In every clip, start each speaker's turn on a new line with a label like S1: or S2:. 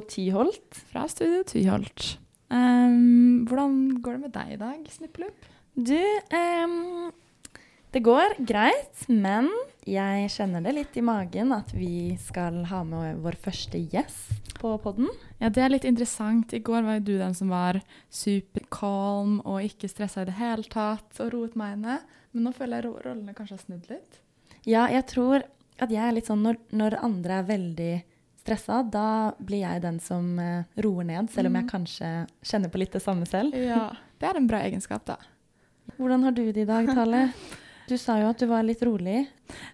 S1: Tyholt.
S2: fra Studio Tyholt. Um, hvordan går det med deg i dag, Snippelup?
S1: Du, um, det går greit, men jeg kjenner det litt i magen at vi skal ha med vår første gjest på podden.
S2: Ja, det er litt interessant. I går var jo du den som var superkalm og ikke stressa i det hele tatt og roet meg ned. Men nå føler jeg ro rollene kanskje har snudd litt.
S1: Ja, jeg tror at jeg er litt sånn når, når andre er veldig stressa, da blir jeg den som eh, roer ned, selv om jeg
S2: Mhm.
S1: kanskje kjenner på litt det samme selv.
S2: Ja, Det er en bra egenskap, da.
S1: Hvordan har du det i dag, Tale? Du sa jo at du var litt rolig.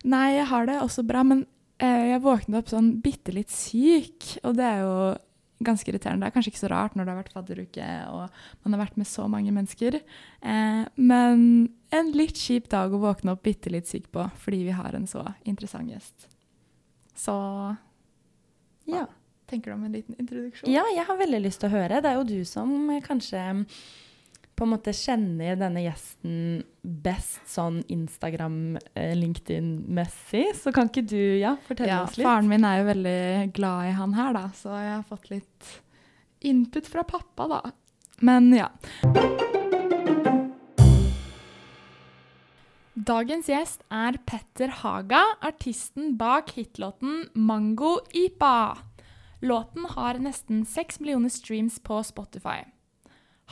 S2: Nei, jeg har det også bra, men eh, jeg våknet opp sånn bitte litt syk, og det er jo ganske irriterende. Det er kanskje ikke så rart når det har vært fadderuke og man har vært med så mange mennesker, eh, men en litt kjip dag å våkne opp bitte litt syk på, fordi vi har en så interessant gjest. Så
S1: Ja.
S2: tenker du om en liten introduksjon?
S1: Ja, jeg har veldig lyst til å høre. Det er jo du som eh, kanskje på en måte kjenner denne gjesten best sånn Instagram, eh, LinkedIn-messig. Så kan ikke du ja, fortelle
S2: Ja,
S1: oss litt?
S2: faren min er jo veldig glad i han her, da, så jeg har fått litt input fra pappa, da. Men ja. Dagens gjest er Petter Haga, artisten bak hitlåten 'Mango Ipa'. Låten har nesten seks millioner streams på Spotify.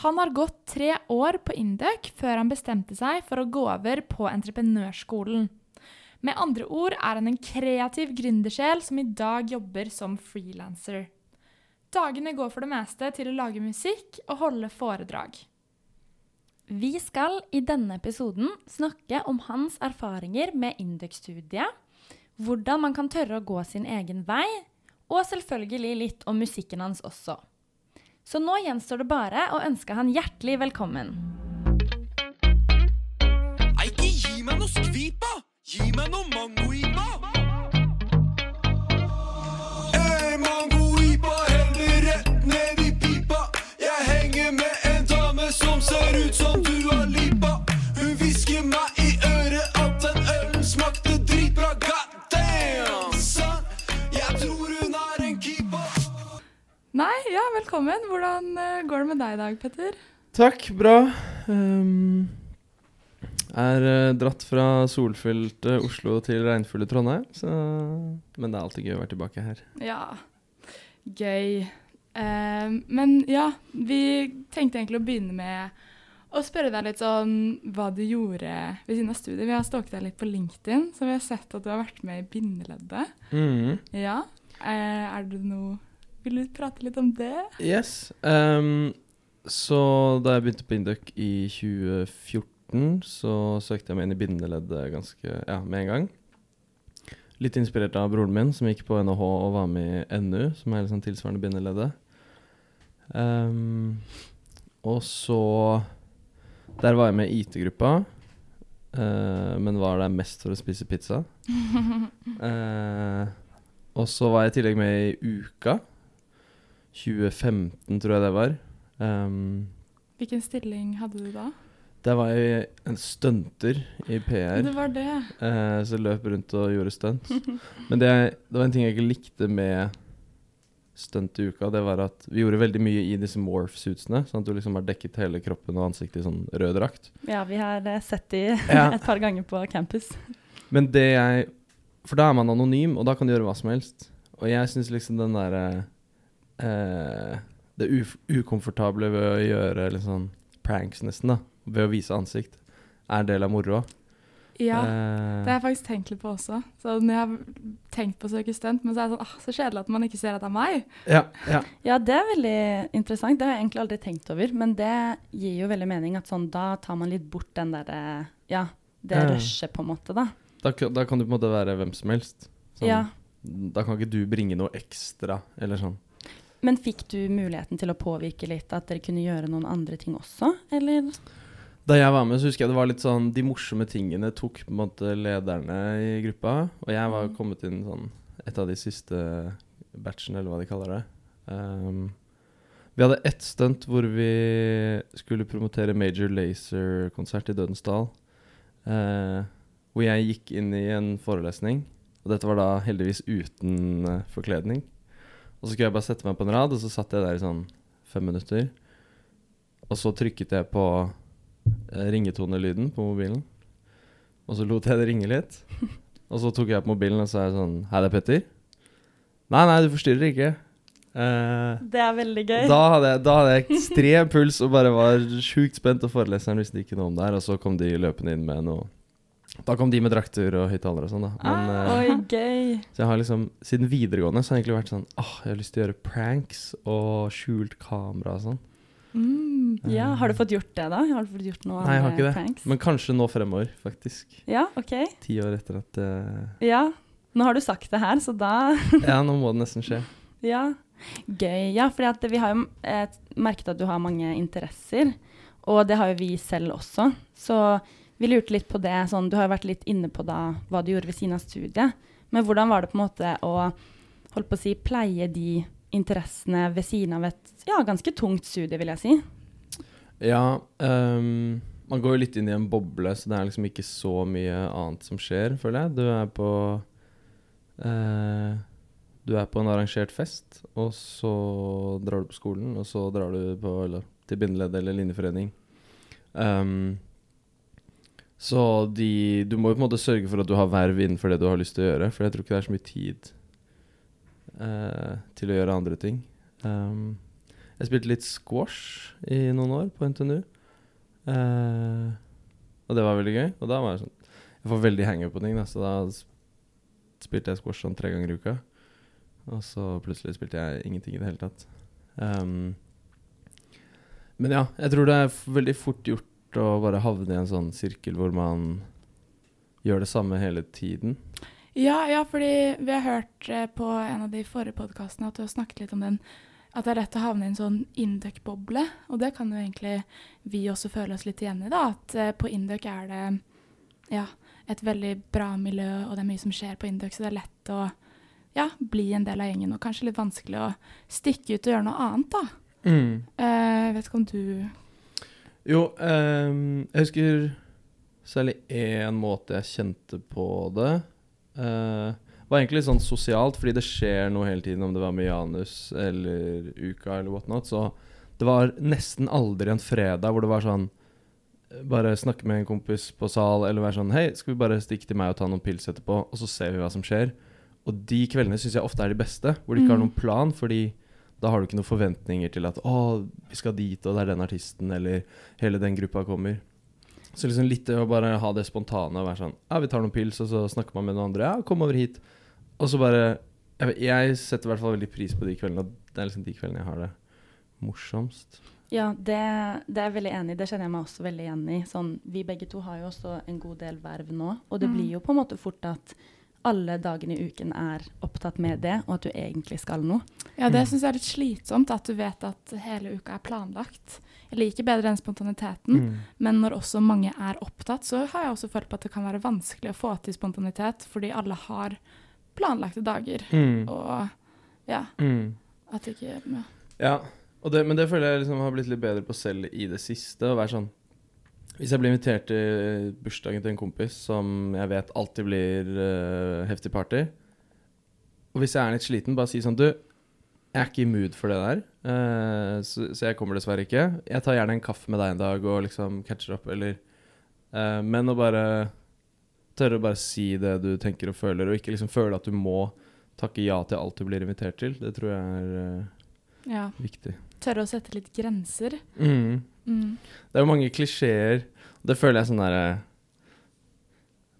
S2: Han har gått tre år på Induc før han bestemte seg for å gå over på entreprenørskolen. Med andre ord er han en kreativ gründersjel som i dag jobber som frilanser. Dagene går for det meste til å lage musikk og holde foredrag.
S1: Vi skal i denne episoden snakke om hans erfaringer med Induc-studiet, hvordan man kan tørre å gå sin egen vei, og selvfølgelig litt om musikken hans også. Så nå gjenstår det bare å ønske han hjertelig velkommen.
S3: Ikke gi meg noe skvipa! Gi meg noe mangoipa!
S2: Nei, ja, velkommen. Hvordan eh, går det med deg i dag, Petter?
S4: Takk, bra. Um, er uh, dratt fra solfylte Oslo til regnfulle Trondheim, så Men det er alltid gøy å være tilbake her.
S2: Ja, gøy. Um, men ja, vi tenkte egentlig å begynne med å spørre deg litt sånn hva du gjorde ved siden av studiet. Vi har stalket deg litt på LinkedIn, så vi har sett at du har vært med i bindeleddet.
S4: Mm.
S2: Ja. Uh, er det noe Vil du prate litt om det?
S4: Yes. Um, så da jeg begynte på Induc i 2014, så søkte jeg meg inn i bindeleddet ganske ja, med en gang. Litt inspirert av broren min, som gikk på NHH og var med i NU, som er sånn tilsvarende bindeleddet. Um, og så Der var jeg med i IT-gruppa, uh, men var der mest for å spise pizza. uh, og så var jeg i tillegg med i Uka. 2015, tror jeg det var. Um,
S2: Hvilken stilling hadde du da?
S4: der var jeg en stunter i PR.
S2: Det var det.
S4: Eh, så jeg løp rundt og gjorde stunts. Men det, det var en ting jeg ikke likte med stunt i uka. Det var at vi gjorde veldig mye i disse morph-suitsene. Sånn at du liksom har dekket hele kroppen og ansiktet i sånn rød drakt.
S1: Ja, vi har eh, sett de
S4: Ja.
S1: et par ganger på campus.
S4: Men det jeg For da er man anonym, og da kan du gjøre hva som helst. Og jeg syns liksom den derre eh, Det uf ukomfortable ved å gjøre sånn pranks, nesten, da, ved å vise ansikt, er en del av moroa.
S2: Ja.
S4: Eh,
S2: Det har jeg faktisk tenkt litt på også. Så når jeg har tenkt på å søke stunt, men så er det sånn, ah, så kjedelig at man ikke ser at det er meg.
S4: ja, ja.
S1: Ja, det er veldig interessant. Det har jeg egentlig aldri tenkt over. Men det gir jo veldig mening at sånn, da tar man litt bort den derre Ja, det
S4: eh.
S1: rushet, på en måte, da.
S4: Da, kan- da kan du på en måte være hvem som helst. Sånn,
S1: Ja.
S4: Da kan ikke du bringe noe ekstra, eller sånn.
S1: Men fikk du muligheten til å påvirke litt, at dere kunne gjøre noen andre ting også, eller?
S4: Da jeg var med, så husker jeg det var litt sånn De morsomme tingene tok på en måte lederne i gruppa. Og jeg var
S1: Mm.
S4: kommet inn sånn et av de siste batchene, eller hva de kaller det. Um, vi hadde ett stunt hvor vi skulle promotere Major Lazer-konsert i Dødens Dal. Uh, hvor jeg gikk inn i en forelesning, og Og dette var da heldigvis uten uh, forkledning. Og så skulle jeg bare sette meg på en rad, og så satt jeg der i sånn fem minutter. Og så trykket jeg på eh, ringetonelyden på mobilen. Og så lot jeg det ringe litt. Og så tok jeg opp mobilen og så er sånn Hei, det er Petter. Nei, nei, du forstyrrer ikke. Eh,
S1: Det er veldig gøy.
S4: da hadde, jeg, da hadde jeg ekstrem puls og bare var sjukt spent, og foreleseren visste ikke noe om det her. Og så kom de løpende inn med noe Da kom de med drakter og høyttalere og sånn, da. Men, eh,
S1: Oi, gøy.
S4: så jeg har liksom Siden videregående så har jeg egentlig vært sånn Åh, jeg har lyst til å gjøre pranks og skjult kamera og sånn.
S1: Mm, ja, Har du fått gjort det, da? Har du fått gjort noe
S4: Nei, jeg har ikke det.
S1: pranks?
S4: Men kanskje nå fremover, faktisk.
S1: Ja, ok.
S4: Ti år etter at uh...
S1: Ja. Nå har du sagt det her, så da
S4: Ja, nå må det nesten skje.
S1: Ja. Gøy. Ja, for vi har jo eh, merket at du har mange interesser, og det har jo vi selv også. Så vi lurte litt på det. Sånn, du har jo vært litt inne på da hva du gjorde ved siden av studiet. Men hvordan var det på en måte å holdt på å si, pleie de interessene ved siden av et ja, ganske tungt studie, vil jeg si?
S4: Ja, um, man går jo litt inn i en boble, så det er liksom ikke så mye annet som skjer, føler jeg. Du er på uh, Du er på en arrangert fest, og så drar du på skolen, og så drar du på, eller, til bindeledd eller linjeforening. Ehm, så de Du må jo på en måte sørge for at du har verv innenfor det du har lyst til å gjøre, for jeg tror ikke det er så mye tid eh, til å gjøre andre ting. Um, jeg spilte litt squash i noen år på NTNU. Eh, og det var veldig gøy. Og da var jeg sånn Jeg får veldig hangup på ting, da, så da spilte jeg squash sånn tre ganger i uka. Og så plutselig spilte jeg ingenting i det hele tatt. Um, men ja, jeg tror det er veldig fort gjort å bare havne i en sånn sirkel hvor man gjør det samme hele tiden.
S2: Ja, ja, fordi vi har hørt eh, på en av de forrige podkastene at du har snakket litt om den at det er lett å havne i en sånn Induc-boble. Og det kan jo egentlig vi også føle oss litt igjen i, da. At eh, på Induc er det ja, et veldig bra miljø, og det er mye som skjer på Induc, så det er lett å ja, bli en del av gjengen, og kanskje litt vanskelig å stikke ut og gjøre noe annet, da. Eh, jeg vet ikke om du
S4: Jo, um, jeg husker særlig én måte jeg kjente på det. Uh, var egentlig litt sånn sosialt, fordi det skjer noe hele tiden, om det var med Janus eller Uka eller whatnot. Så det var nesten aldri en fredag hvor det var sånn eh, Bare snakke med en kompis på sal, eller være sånn Hei, skal vi bare stikke til meg og ta noen pils etterpå, og så ser vi hva som skjer. Og de kveldene syns jeg ofte er de beste, hvor de ikke har
S2: Mm.
S4: noen plan, fordi da har du ikke noen forventninger til at å, vi skal dit, og det er den artisten, eller hele den gruppa kommer. Så liksom litt det å bare ha det spontane og være sånn Ja, vi tar noen pils, og så snakker man med noen andre. Ja, kom over hit. Og så bare Jeg, jeg setter i hvert fall veldig pris på de kveldene, og det er liksom de kveldene jeg har det morsomst.
S1: Ja, det, det er jeg veldig enig i. Det kjenner jeg meg også veldig igjen i. Sånn, vi begge to har jo også en god del verv nå, og det
S2: Mm.
S1: blir jo på en måte fort at alle dagene i uken er opptatt med det, og at du egentlig skal noe.
S2: Ja, det
S4: Mm.
S2: syns jeg er litt slitsomt, at du vet at hele uka er planlagt. Jeg liker bedre den spontaniteten,
S4: Mm.
S2: men når også mange er opptatt, så har jeg også følt på at det kan være vanskelig å få til spontanitet, fordi alle har planlagte dager.
S4: Mm.
S2: Og ja,
S4: Mm.
S2: at det ikke ja.
S4: Ja, og det, men det føler jeg liksom har blitt litt bedre på selv i det siste. Å være sånn Hvis jeg blir invitert til bursdagen til en kompis som jeg vet alltid blir uh, heftig party Og hvis jeg er litt sliten, bare si sånn Du, jeg er ikke i mood for det der, uh, så, så jeg kommer dessverre ikke. Jeg tar gjerne en kaffe med deg en dag og liksom catcher opp, eller uh, Men å bare tørre å bare si det du tenker og føler, og ikke liksom føle at du må takke ja til alt du blir invitert til, det tror jeg er
S2: ja.
S4: viktig.
S2: Tørre å sette litt grenser.
S4: Mm.
S2: Mm.
S4: Det er jo mange klisjeer. Det føler jeg sånn derre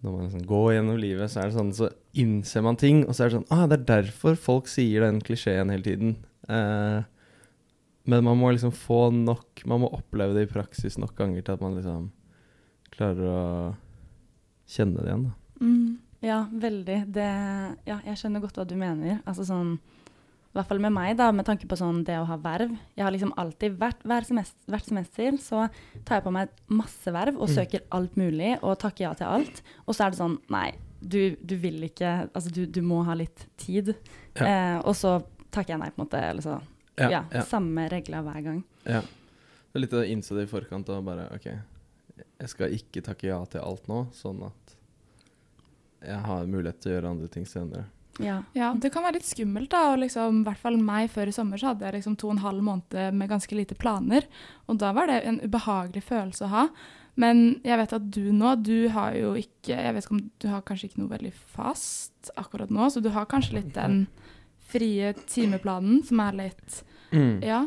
S4: Når man liksom går gjennom livet, så er det sånn Så innser man ting, og så er det sånn Ah, det er derfor folk sier den klisjeen hele tiden. Eh, men man må liksom få nok Man må oppleve det i praksis nok ganger til at man liksom klarer å kjenne det igjen, da.
S2: Mm.
S1: Ja, veldig. Det, ja, jeg skjønner godt hva du mener. Altså sånn, I hvert fall med meg, da, med tanke på sånn det å ha verv. Jeg har liksom alltid vært, hver semester, hvert semester så tar jeg på meg masse verv og
S4: Mm.
S1: søker alt mulig og takker ja til alt. Og så er det sånn Nei, du, du vil ikke Altså, du, du må ha litt tid.
S4: Ja.
S1: Eh, og så takker jeg nei, på en måte. Eller så.
S4: Ja,
S1: Ja,
S4: ja,
S1: Samme regler hver gang.
S4: ja. Det er litt å innse det i forkant og bare OK, jeg skal ikke takke ja til alt nå, sånn at jeg har mulighet til å gjøre andre ting senere.
S1: Ja.
S2: Ja, det kan være litt skummelt, da. Og liksom, i hvert fall meg før i sommer så hadde jeg liksom to og en halv måned med ganske lite planer. Og da var det en ubehagelig følelse å ha. Men jeg vet at du nå, du har jo ikke Jeg vet ikke om du har kanskje ikke noe veldig fast akkurat nå, så du har kanskje litt den frie timeplanen som er litt Ja.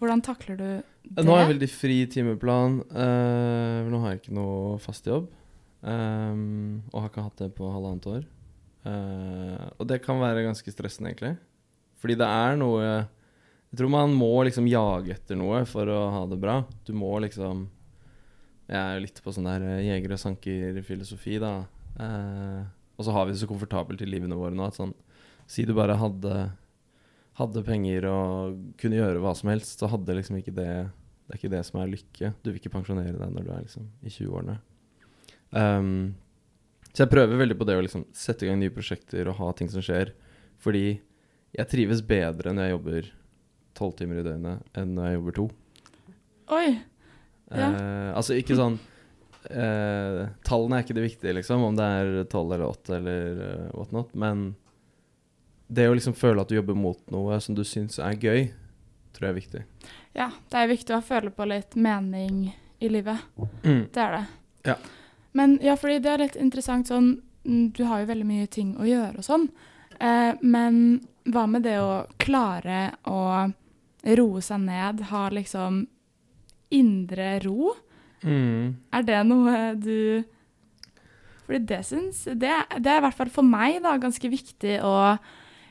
S2: Hvordan takler du det?
S4: Nå har jeg veldig fri timeplan. Uh, nå har jeg ikke noe fast jobb. Um, og har ikke hatt det på halvannet år. Eh, og det kan være ganske stressende, egentlig. Fordi det er noe Jeg tror man må liksom jage etter noe for å ha det bra. Du må liksom Jeg er jo litt på sånn der eh, jeger- og sanker-filosofi, da. Uh, og så har vi det så komfortabelt i livene våre nå at sånn Si du bare hadde hadde penger og kunne gjøre hva som helst, så hadde liksom ikke det Det er ikke det som er lykke. Du vil ikke pensjonere deg når du er liksom i 20-årene. Um, så jeg prøver veldig på det å liksom sette i gang nye prosjekter og ha ting som skjer. Fordi jeg trives bedre når jeg jobber tolv timer i døgnet enn når jeg jobber to.
S2: Oi! Ja.
S4: Eh, altså ikke sånn eh, Tallene er ikke det viktige, liksom, om det er tolv eller åtte eller uh, whatnot. Men det å liksom føle at du jobber mot noe som du syns er gøy, tror jeg er viktig.
S2: Ja, det er viktig å føle på litt mening i livet. Det er det.
S4: Ja.
S2: Men ja, fordi det er litt interessant sånn mm, Du har jo veldig mye ting å gjøre og sånn. Eh, men hva med det å klare å roe seg ned, ha liksom indre ro?
S4: Mm.
S2: Er det noe du Fordi det syns det, det er i hvert fall for meg da ganske viktig å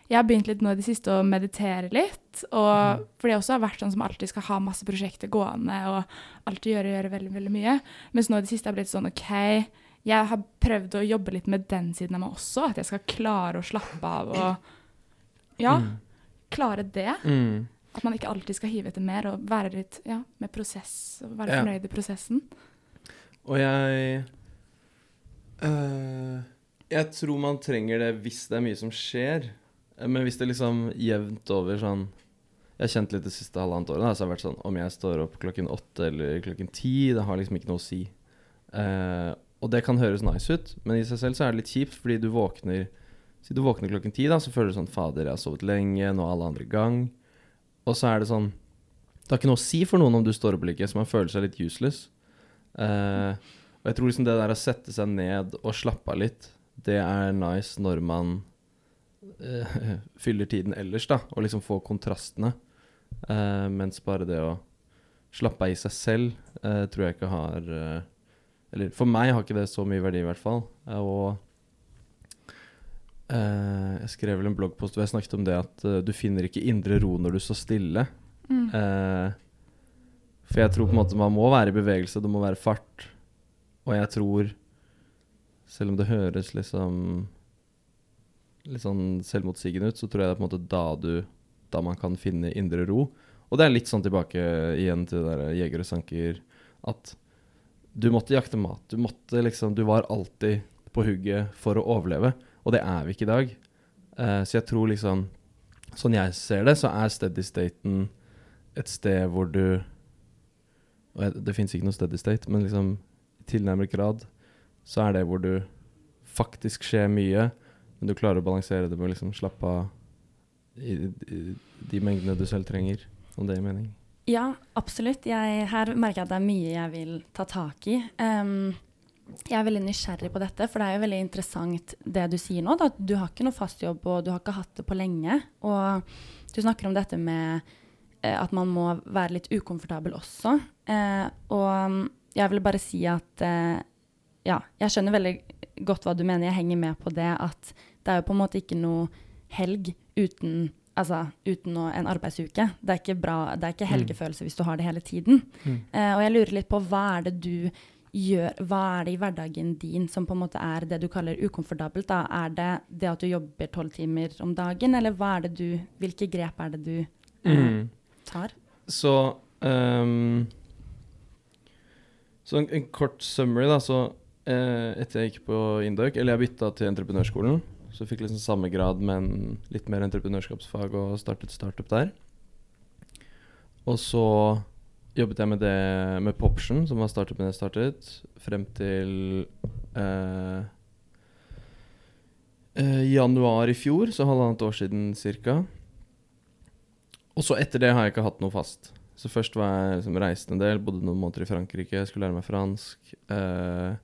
S2: Jeg har begynt litt nå i det siste å meditere litt. Og fordi jeg også har vært sånn som alltid skal ha masse prosjekter gående og alltid gjøre, gjøre veldig, veldig mye. Mens nå i det siste har blitt sånn OK, jeg har prøvd å jobbe litt med den siden av meg også. At jeg skal klare å slappe av og Ja,
S4: Mm.
S2: klare det.
S4: Mm.
S2: At man ikke alltid skal hive etter mer og være litt ja, med prosess og være
S4: Ja.
S2: fornøyd i prosessen.
S4: Og jeg øh, Jeg tror man trenger det hvis det er mye som skjer. Men hvis det liksom jevnt over sånn Jeg har kjent litt det siste halvannet året. Da, så har det vært sånn Om jeg står opp klokken åtte eller klokken ti, det har liksom ikke noe å si. Eh, og det kan høres nice ut, men i seg selv så er det litt kjipt, fordi du våkner Si du våkner klokken ti, da, så føler du sånn Fader, jeg har sovet lenge, nå er alle andre i gang. Og så er det sånn Det har ikke noe å si for noen om du står opp eller ikke, så man føler seg litt useless. Eh, og jeg tror liksom det der å sette seg ned og slappe av litt, det er nice når man eh, fyller tiden ellers, da, og liksom får kontrastene. Uh, mens bare det å slappe av i seg selv uh, tror jeg ikke har Eller for meg har ikke det så mye verdi, i hvert fall. Og jeg skrev vel en bloggpost hvor jeg snakket om det at du finner ikke indre ro når du står stille.
S2: Mm.
S4: For jeg tror på en måte man må være i bevegelse, det må være fart. Og jeg tror, selv om det høres liksom litt sånn selvmotsigende ut, så tror jeg det er på en måte da du Da man kan finne indre ro. Og det er litt sånn tilbake igjen til det der jeger og sanker at du måtte jakte mat. Du måtte liksom Du var alltid på hugget for å overleve, og det er vi ikke i dag. Uh, så jeg tror liksom Sånn jeg ser det, så er steady staten et sted hvor du og Det fins ikke noe steady state, men liksom i tilnærmet grad så er det hvor du faktisk skjer mye, men du klarer å balansere det med å liksom slappe av i, i de mengdene du selv trenger, om det gir mening.
S1: Ja, absolutt. Jeg, her merker jeg at det er mye jeg vil ta tak i. Um, jeg er veldig nysgjerrig på dette, for det er jo veldig interessant det du sier nå. Da, du har ikke noe fast jobb, og du har ikke hatt det på lenge. Og du snakker om dette med eh, at man må være litt ukomfortabel også. Eh, og mm, jeg vil bare si at eh, ja, jeg skjønner veldig godt hva du mener. Jeg henger med på det at det er jo på en måte ikke noe helg uten Altså uten en arbeidsuke. Det er ikke bra, det er ikke helgefølelse hvis du har det hele tiden.
S4: Mm.
S1: Eh, og jeg lurer litt på hva er det du gjør Hva er det i hverdagen din som på en måte er det du kaller ukomfortabelt? da? Er det det at du jobber tolv timer om dagen, eller hva er det du Hvilke grep er det du eh, tar?
S4: Så um, Så en, en kort summary, da. Så eh, etter jeg gikk på Indøk, eller jeg bytta til entreprenørskolen, så fikk liksom samme grad, men litt mer entreprenørskapsfag og startet startup der. Og så jobbet jeg med det med Poption, som var startupen jeg startet, frem til eh, eh, januar i fjor, så halvannet år siden cirka. Og så etter det har jeg ikke hatt noe fast. Så først var jeg liksom, reist en del, bodde noen måneder i Frankrike, skulle lære meg fransk. Eh,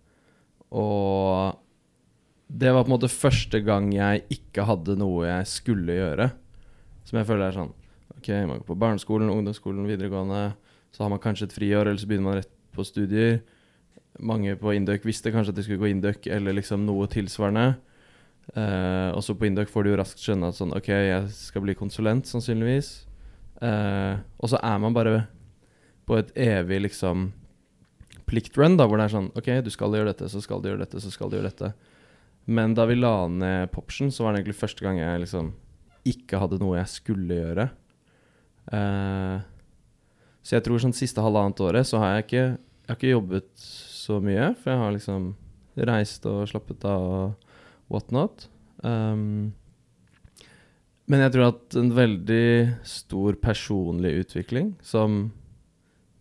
S4: og det var på en måte første gang jeg ikke hadde noe jeg skulle gjøre. Som jeg føler er sånn Ok, man går på barneskolen, ungdomsskolen, videregående. Så har man kanskje et friår, eller så begynner man rett på studier. Mange på Induc visste kanskje at de skulle gå Induc, eller liksom noe tilsvarende. Uh, og på Induc får du jo raskt skjønne at sånn Ok, jeg skal bli konsulent, sannsynligvis. Uh, og så er man bare på et evig liksom pliktrun, da, hvor det er sånn OK, du skal gjøre dette, så skal du gjøre dette, så skal du gjøre dette. Men da vi la ned Popsen, så var det egentlig første gang jeg liksom ikke hadde noe jeg skulle gjøre. Uh, så jeg tror sånn siste halvannet året så har jeg ikke Jeg har ikke jobbet så mye, for jeg har liksom reist og slappet av og whatnot. Um, men jeg tror at en veldig stor personlig utvikling, som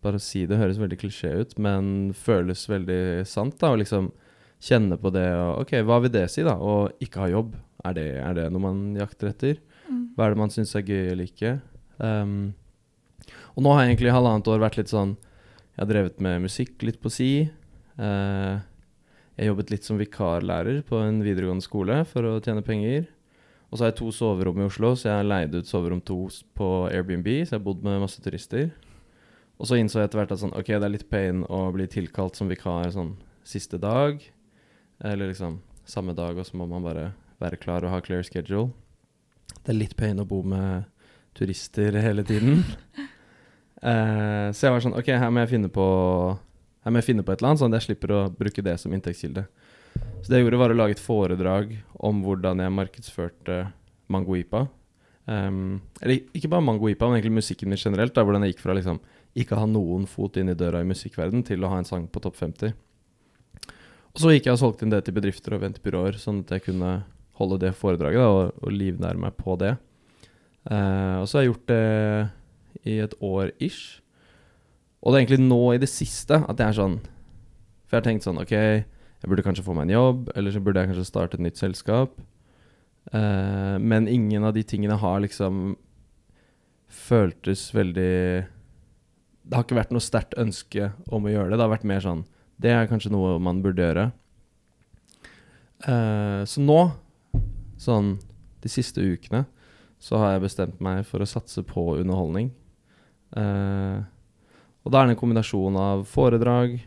S4: bare å si det høres veldig klisjé ut, men føles veldig sant, da, og liksom kjenne på det og OK, hva vil det si, da? Å ikke ha jobb. Er det, er det noe man jakter etter? Hva er det man syns er gøy eller ikke? Um, og nå har jeg egentlig i halvannet år vært litt sånn Jeg har drevet med musikk litt på si. Uh, jeg jobbet litt som vikarlærer på en videregående skole for å tjene penger. Og så har jeg to soverom i Oslo, så jeg har leid ut soverom to på Airbnb. Så jeg har bodd med masse turister. Og så innså jeg etter hvert at sånn, ok, det er litt pain å bli tilkalt som vikar sånn siste dag. Eller liksom samme dag, og så må man bare være klar og ha clear schedule. Det er litt pain å bo med turister hele tiden. uh, så jeg var sånn OK, her må jeg finne på Her må jeg finne på et eller annet, sånn at jeg slipper å bruke det som inntektskilde. Så det jeg gjorde, var å lage et foredrag om hvordan jeg markedsførte Mango-IPA. Um, eller ikke bare Mango-IPA, men egentlig musikken min generelt. Da, hvordan jeg gikk fra liksom ikke ha noen fot inn i døra i musikkverden til å ha en sang på topp 50. Og så gikk jeg og solgte inn det til bedrifter og eventbyråer, sånn at jeg kunne holde det foredraget da, og, og livnære meg på det. Uh, og så har jeg gjort det i et år ish. Og det er egentlig nå i det siste at jeg er sånn For jeg har tenkt sånn OK, jeg burde kanskje få meg en jobb, eller så burde jeg kanskje starte et nytt selskap. Uh, men ingen av de tingene har liksom føltes veldig Det har ikke vært noe sterkt ønske om å gjøre det. Det har vært mer sånn Det er kanskje noe man burde gjøre. Uh, så nå, sånn de siste ukene, så har jeg bestemt meg for å satse på underholdning. Uh, og da er det en kombinasjon av foredrag,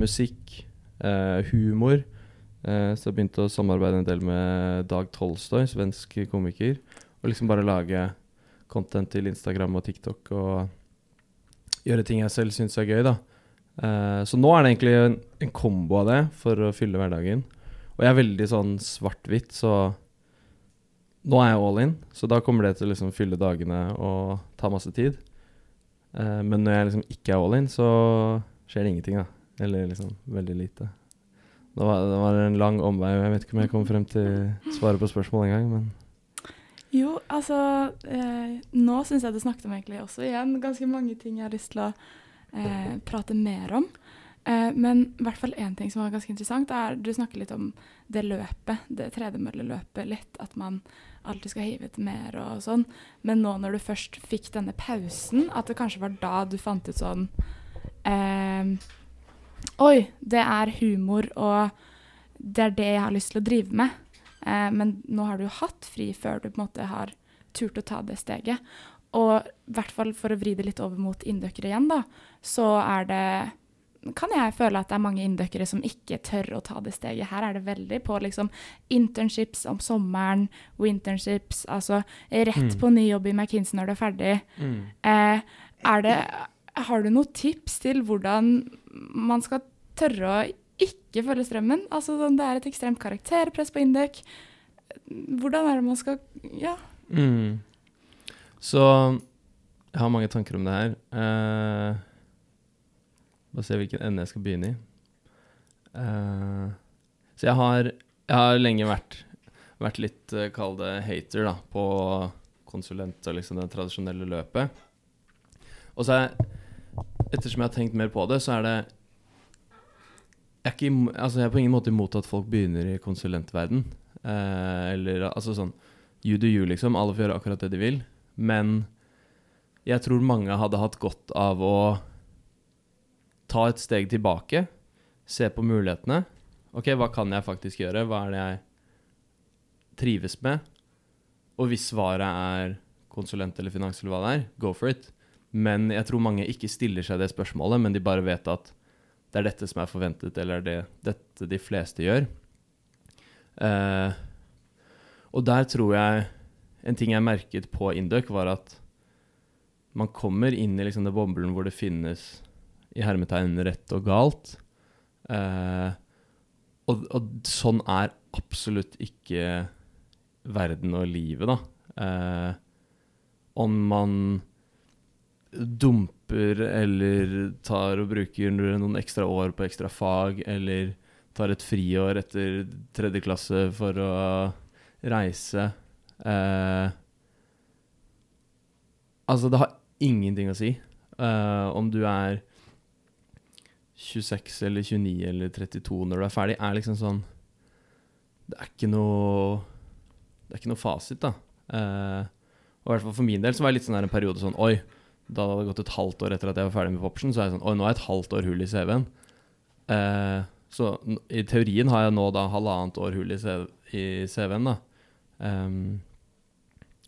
S4: musikk, uh, humor. Så jeg begynte å samarbeide en del med Dag Tolstoy, svensk komiker. Og liksom bare lage content til Instagram og TikTok og gjøre ting jeg selv syns er gøy, da. Eh, så nå er det egentlig en, en kombo av det for å fylle hverdagen. Og jeg er veldig sånn svart-hvitt, så nå er jeg all in. Så da kommer det til å liksom fylle dagene og ta masse tid. Uh, men når jeg liksom ikke er all in, så skjer det ingenting, da. Eller liksom veldig lite. Det var, det var en lang omvei, og jeg vet ikke om jeg kom frem til svaret på spørsmålet engang, men
S2: Jo, altså eh, Nå syns jeg du snakket om egentlig også igjen ganske mange ting jeg har lyst til å eh, prate mer om. Eh, men i hvert fall én ting som var ganske interessant, er du snakker litt om det løpet, det tredemølleløpet litt. At man alltid skal hive ut mer og sånn. Men nå når du først fikk denne pausen, at det kanskje var da du fant ut sånn eh, Oi, det er humor, og det er det jeg har lyst til å drive med. Eh, men nå har du jo hatt fri før du på en måte har turt å ta det steget. Og i hvert fall for å vri det litt over mot inndøkkere igjen, da, så er det kan jeg føle at det er mange inndøkkere som ikke tør å ta det steget. Her er det veldig på liksom internships om sommeren, winternships, altså rett
S4: Mm.
S2: på ny jobb i McKinsey når du er ferdig. Eh, er det, har du noen tips til hvordan man skal tørre å ikke følge strømmen? Altså om Det er et ekstremt karakterpress på Indøk. Hvordan er det man skal Ja.
S4: Mm. Så jeg har mange tanker om det her. Uh, bare se hvilken ende jeg skal begynne i. Uh, så jeg har, jeg har lenge vært, vært litt, uh, kall det hater, da, på konsulent og liksom det tradisjonelle løpet. Og så er ettersom jeg har tenkt mer på det, så er det jeg er, ikke, altså jeg er på ingen måte imot at folk begynner i konsulentverden. Eh, eller altså sånn You do you, liksom. Alle får gjøre akkurat det de vil. Men jeg tror mange hadde hatt godt av å ta et steg tilbake, se på mulighetene. OK, hva kan jeg faktisk gjøre? Hva er det jeg trives med? Og hvis svaret er konsulent eller finans eller hva det er, go for it. Men jeg tror mange ikke stiller seg det spørsmålet, men de bare vet at det er dette som er forventet, eller det dette de fleste gjør. Uh, og der tror jeg En ting jeg merket på Induc, var at man kommer inn i liksom det boblen hvor det finnes i hermetegn rett og galt. Eh, og, og sånn er absolutt ikke verden og livet, da. Eh, om man dumper eller tar og bruker noen ekstra år på ekstra fag, eller tar et friår etter tredje klasse for å reise eh, Altså, det har ingenting å si uh, om du er 26 eller 29 eller 32 når du er ferdig, er liksom sånn Det er ikke noe Det er ikke noe fasit, da. Uh, og i hvert fall for min del så var det litt sånn her en periode sånn Oi, da det hadde gått et halvt år etter at jeg var ferdig med popsen, så er jeg sånn Oi, nå er jeg et halvt år hull i CV-en. Uh, så i teorien har jeg nå da halvannet år hull i CV i CV-en, da. Ehm,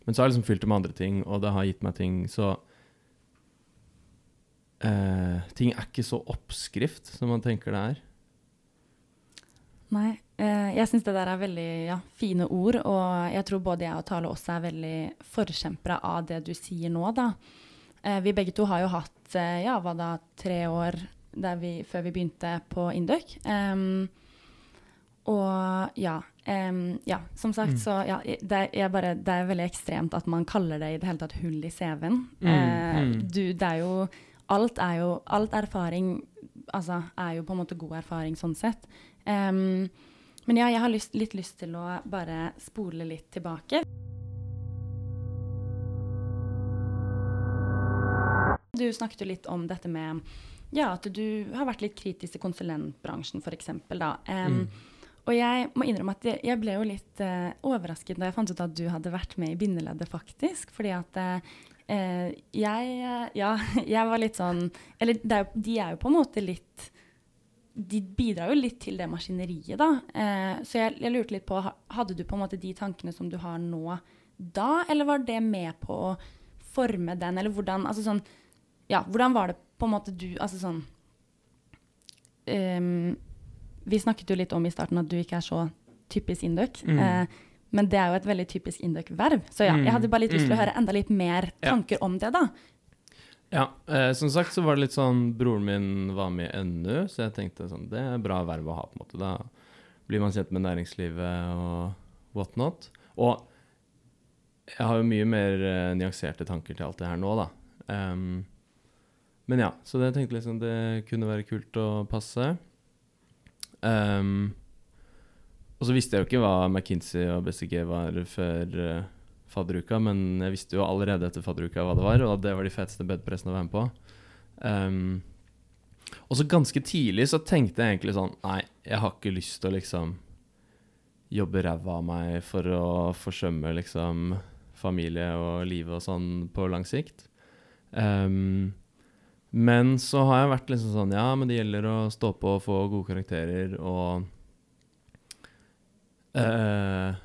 S4: men så har jeg liksom fylt det med andre ting, og det har gitt meg ting, så eh, Ting er ikke så oppskrift som man tenker det er.
S1: Nei, eh, jeg syns det der er veldig ja, fine ord, og jeg tror både jeg og Tale også er veldig forkjempere av det du sier nå, da. Eh, vi begge to har jo hatt, eh, ja, hva da, tre år vi, før vi begynte på Induc. Em, og ja, Um, ja, som sagt,
S4: Mm.
S1: så ja, det, er- bare, det er veldig ekstremt at man kaller det i det hele tatt hull i CV-en.
S4: Mm, mm.
S1: du, det er jo Alt er jo Alt erfaring altså, er jo på en måte god erfaring sånn sett. Um, men ja, jeg har lyst, litt lyst til å bare spole litt tilbake. Du snakket jo litt om dette med ja, at du har vært litt kritisk til konsulentbransjen, f.eks. da. Em, Og jeg må innrømme at jeg, jeg ble jo litt uh, overrasket da jeg fant ut at du hadde vært med i bindeleddet, faktisk. Fordi at eh, jeg Ja, jeg var litt sånn Eller er jo, de er jo på en måte litt De bidrar jo litt til det maskineriet, da. Eh, så jeg, jeg lurte litt på Hadde du på en måte de tankene som du har nå da, eller var det med på å forme den, eller hvordan Altså sånn Ja, hvordan var det på en måte du Altså sånn ehm, Vi snakket jo litt om i starten at du ikke er så typisk Induc.
S4: Mm.
S1: Eh, men det er jo et veldig typisk Induc-verv. Så ja, jeg hadde bare litt lyst til å
S4: Mm.
S1: høre enda litt mer
S4: Ja.
S1: tanker om det, da.
S4: Ja, eh, som sagt så var det litt sånn Broren min var med i NU, så jeg tenkte sånn Det er bra verv å ha, på en måte. Da blir man kjent med næringslivet og whatnot. Og jeg har jo mye mer eh, nyanserte tanker til alt det her nå, da. Um, men ja, så det tenkte liksom det kunne være kult å passe. Em, og så visste jeg jo ikke hva McKinsey og BCG var før uh, fadderuka, men jeg visste jo allerede etter fadderuka hva det var, og at det var de feteste bedpressene å være med på. Um, og så ganske tidlig så tenkte jeg egentlig sånn Nei, jeg har ikke lyst til å liksom jobbe ræva av meg for å forsømme liksom familie og livet og sånn på lang sikt. Ehm, men så har jeg vært liksom sånn Ja, men det gjelder å stå på og få gode karakterer og uh,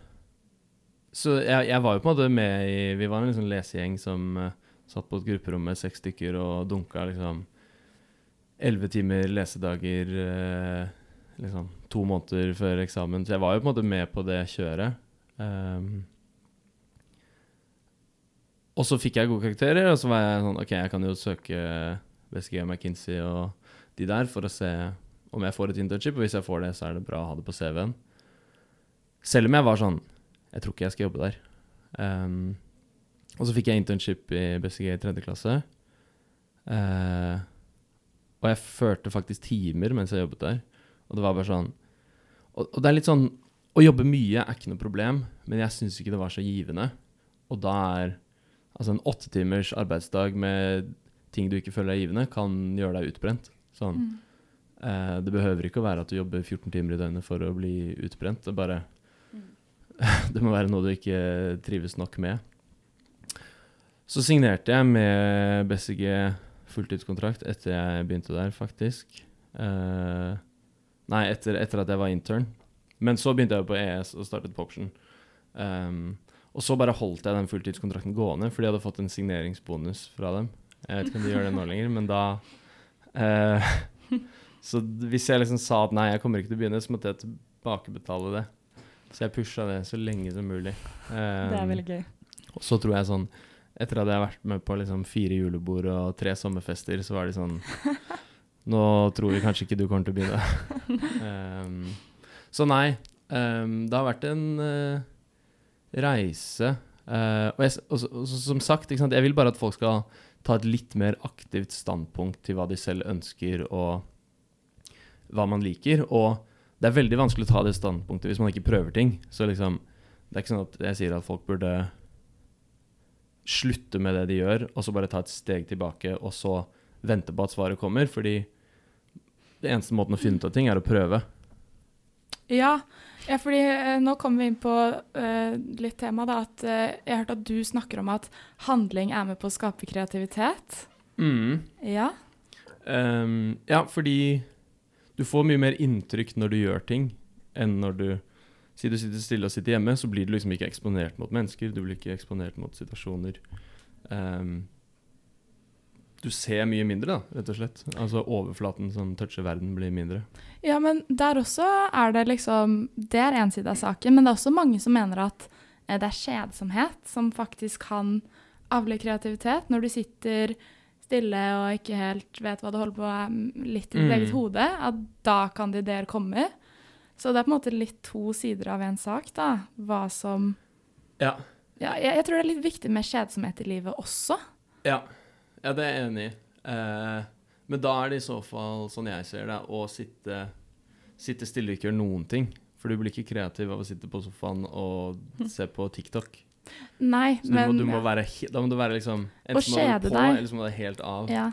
S4: Så jeg, jeg var jo på en måte med i Vi var en liksom lesegjeng som uh, satt på et grupperom med seks stykker og dunka liksom elleve timer lesedager uh, liksom to måneder før eksamen. Så jeg var jo på en måte med på det kjøret. Um, og så fikk jeg gode karakterer, og så var jeg sånn OK, jeg kan jo søke BSG og McKinsey og de der for å se om jeg får et internship. Og hvis jeg får det, så er det bra å ha det på CV-en. Selv om jeg var sånn Jeg tror ikke jeg skal jobbe der. Um, og så fikk jeg internship i BCG i tredje klasse. Uh, og jeg førte faktisk timer mens jeg jobbet der. Og det var bare sånn Og, og det er litt sånn Å jobbe mye er ikke noe problem, men jeg syns ikke det var så givende. Og da er Altså en åtte timers arbeidsdag med ting du ikke føler er givende, kan gjøre deg utbrent. Sånn. Eh, det behøver ikke å være at du jobber 14 timer i døgnet for å bli utbrent. Det bare det må være noe du ikke trives nok med. Så signerte jeg med BCG fulltidskontrakt etter jeg begynte der, faktisk. Eh, nei, etter, etter at jeg var intern. Men så begynte jeg på ES og startet på Option. Um, og så bare holdt jeg den fulltidskontrakten gående, fordi jeg hadde fått en signeringsbonus fra dem. Jeg vet ikke om de gjør det nå lenger, men da eh, Så hvis jeg liksom sa at nei, jeg kommer ikke til å begynne, så måtte jeg tilbakebetale det. Så jeg pusha det så lenge som mulig.
S1: Det er
S4: Um,
S1: veldig gøy.
S4: og så tror jeg sånn Etter at jeg har vært med på liksom fire julebord og tre sommerfester, så var de sånn Nå tror vi kanskje ikke du kommer til å begynne. um, så nei. Um, det har vært en uh, reise. Uh, og, jeg, og, og, og som sagt, jeg vil bare at folk skal ta et litt mer aktivt standpunkt til hva de selv ønsker, og hva man liker. Og det er veldig vanskelig å ta det standpunktet hvis man ikke prøver ting. Så liksom, det er ikke sånn at jeg sier at folk burde slutte med det de gjør, og så bare ta et steg tilbake, og så vente på at svaret kommer. Fordi det eneste måten å finne ut av ting, er å prøve.
S2: Ja, ja fordi eh, nå kommer vi inn på eh, litt tema, da. At eh, jeg har hørt at du snakker om at handling er med på å skape kreativitet. Ja.
S4: Um, ja, fordi du får mye mer inntrykk når du gjør ting, enn når du Si du sitter stille og sitter hjemme, så blir du liksom ikke eksponert mot mennesker. Du blir ikke eksponert mot situasjoner. Ehm, du ser mye mindre, da, rett og slett. Altså overflaten som toucher verden, blir mindre.
S2: Ja, men der også er det liksom Det er én side av saken, men det er også mange som mener at eh, det er kjedsomhet som faktisk kan avle kreativitet. Når du sitter stille og ikke helt vet hva du holder på med, litt i ditt
S4: Mm.
S2: eget hode, at da kan de ideer komme. Så det er på en måte litt to sider av en sak, da. Hva som
S4: Ja.
S2: Ja, jeg, jeg tror det er litt viktig med kjedsomhet i livet også.
S4: Ja, ja det er jeg enig i. Eh, men da er det i så fall, sånn jeg ser det, å sitte, sitte stille og ikke gjøre noen ting. For du blir ikke kreativ av å sitte på sofaen og se på TikTok.
S2: Nei,
S4: Så du,
S2: men
S4: må, du må være, da må du være liksom Enten må du på,
S2: deg.
S4: eller så må du helt av.
S2: ja.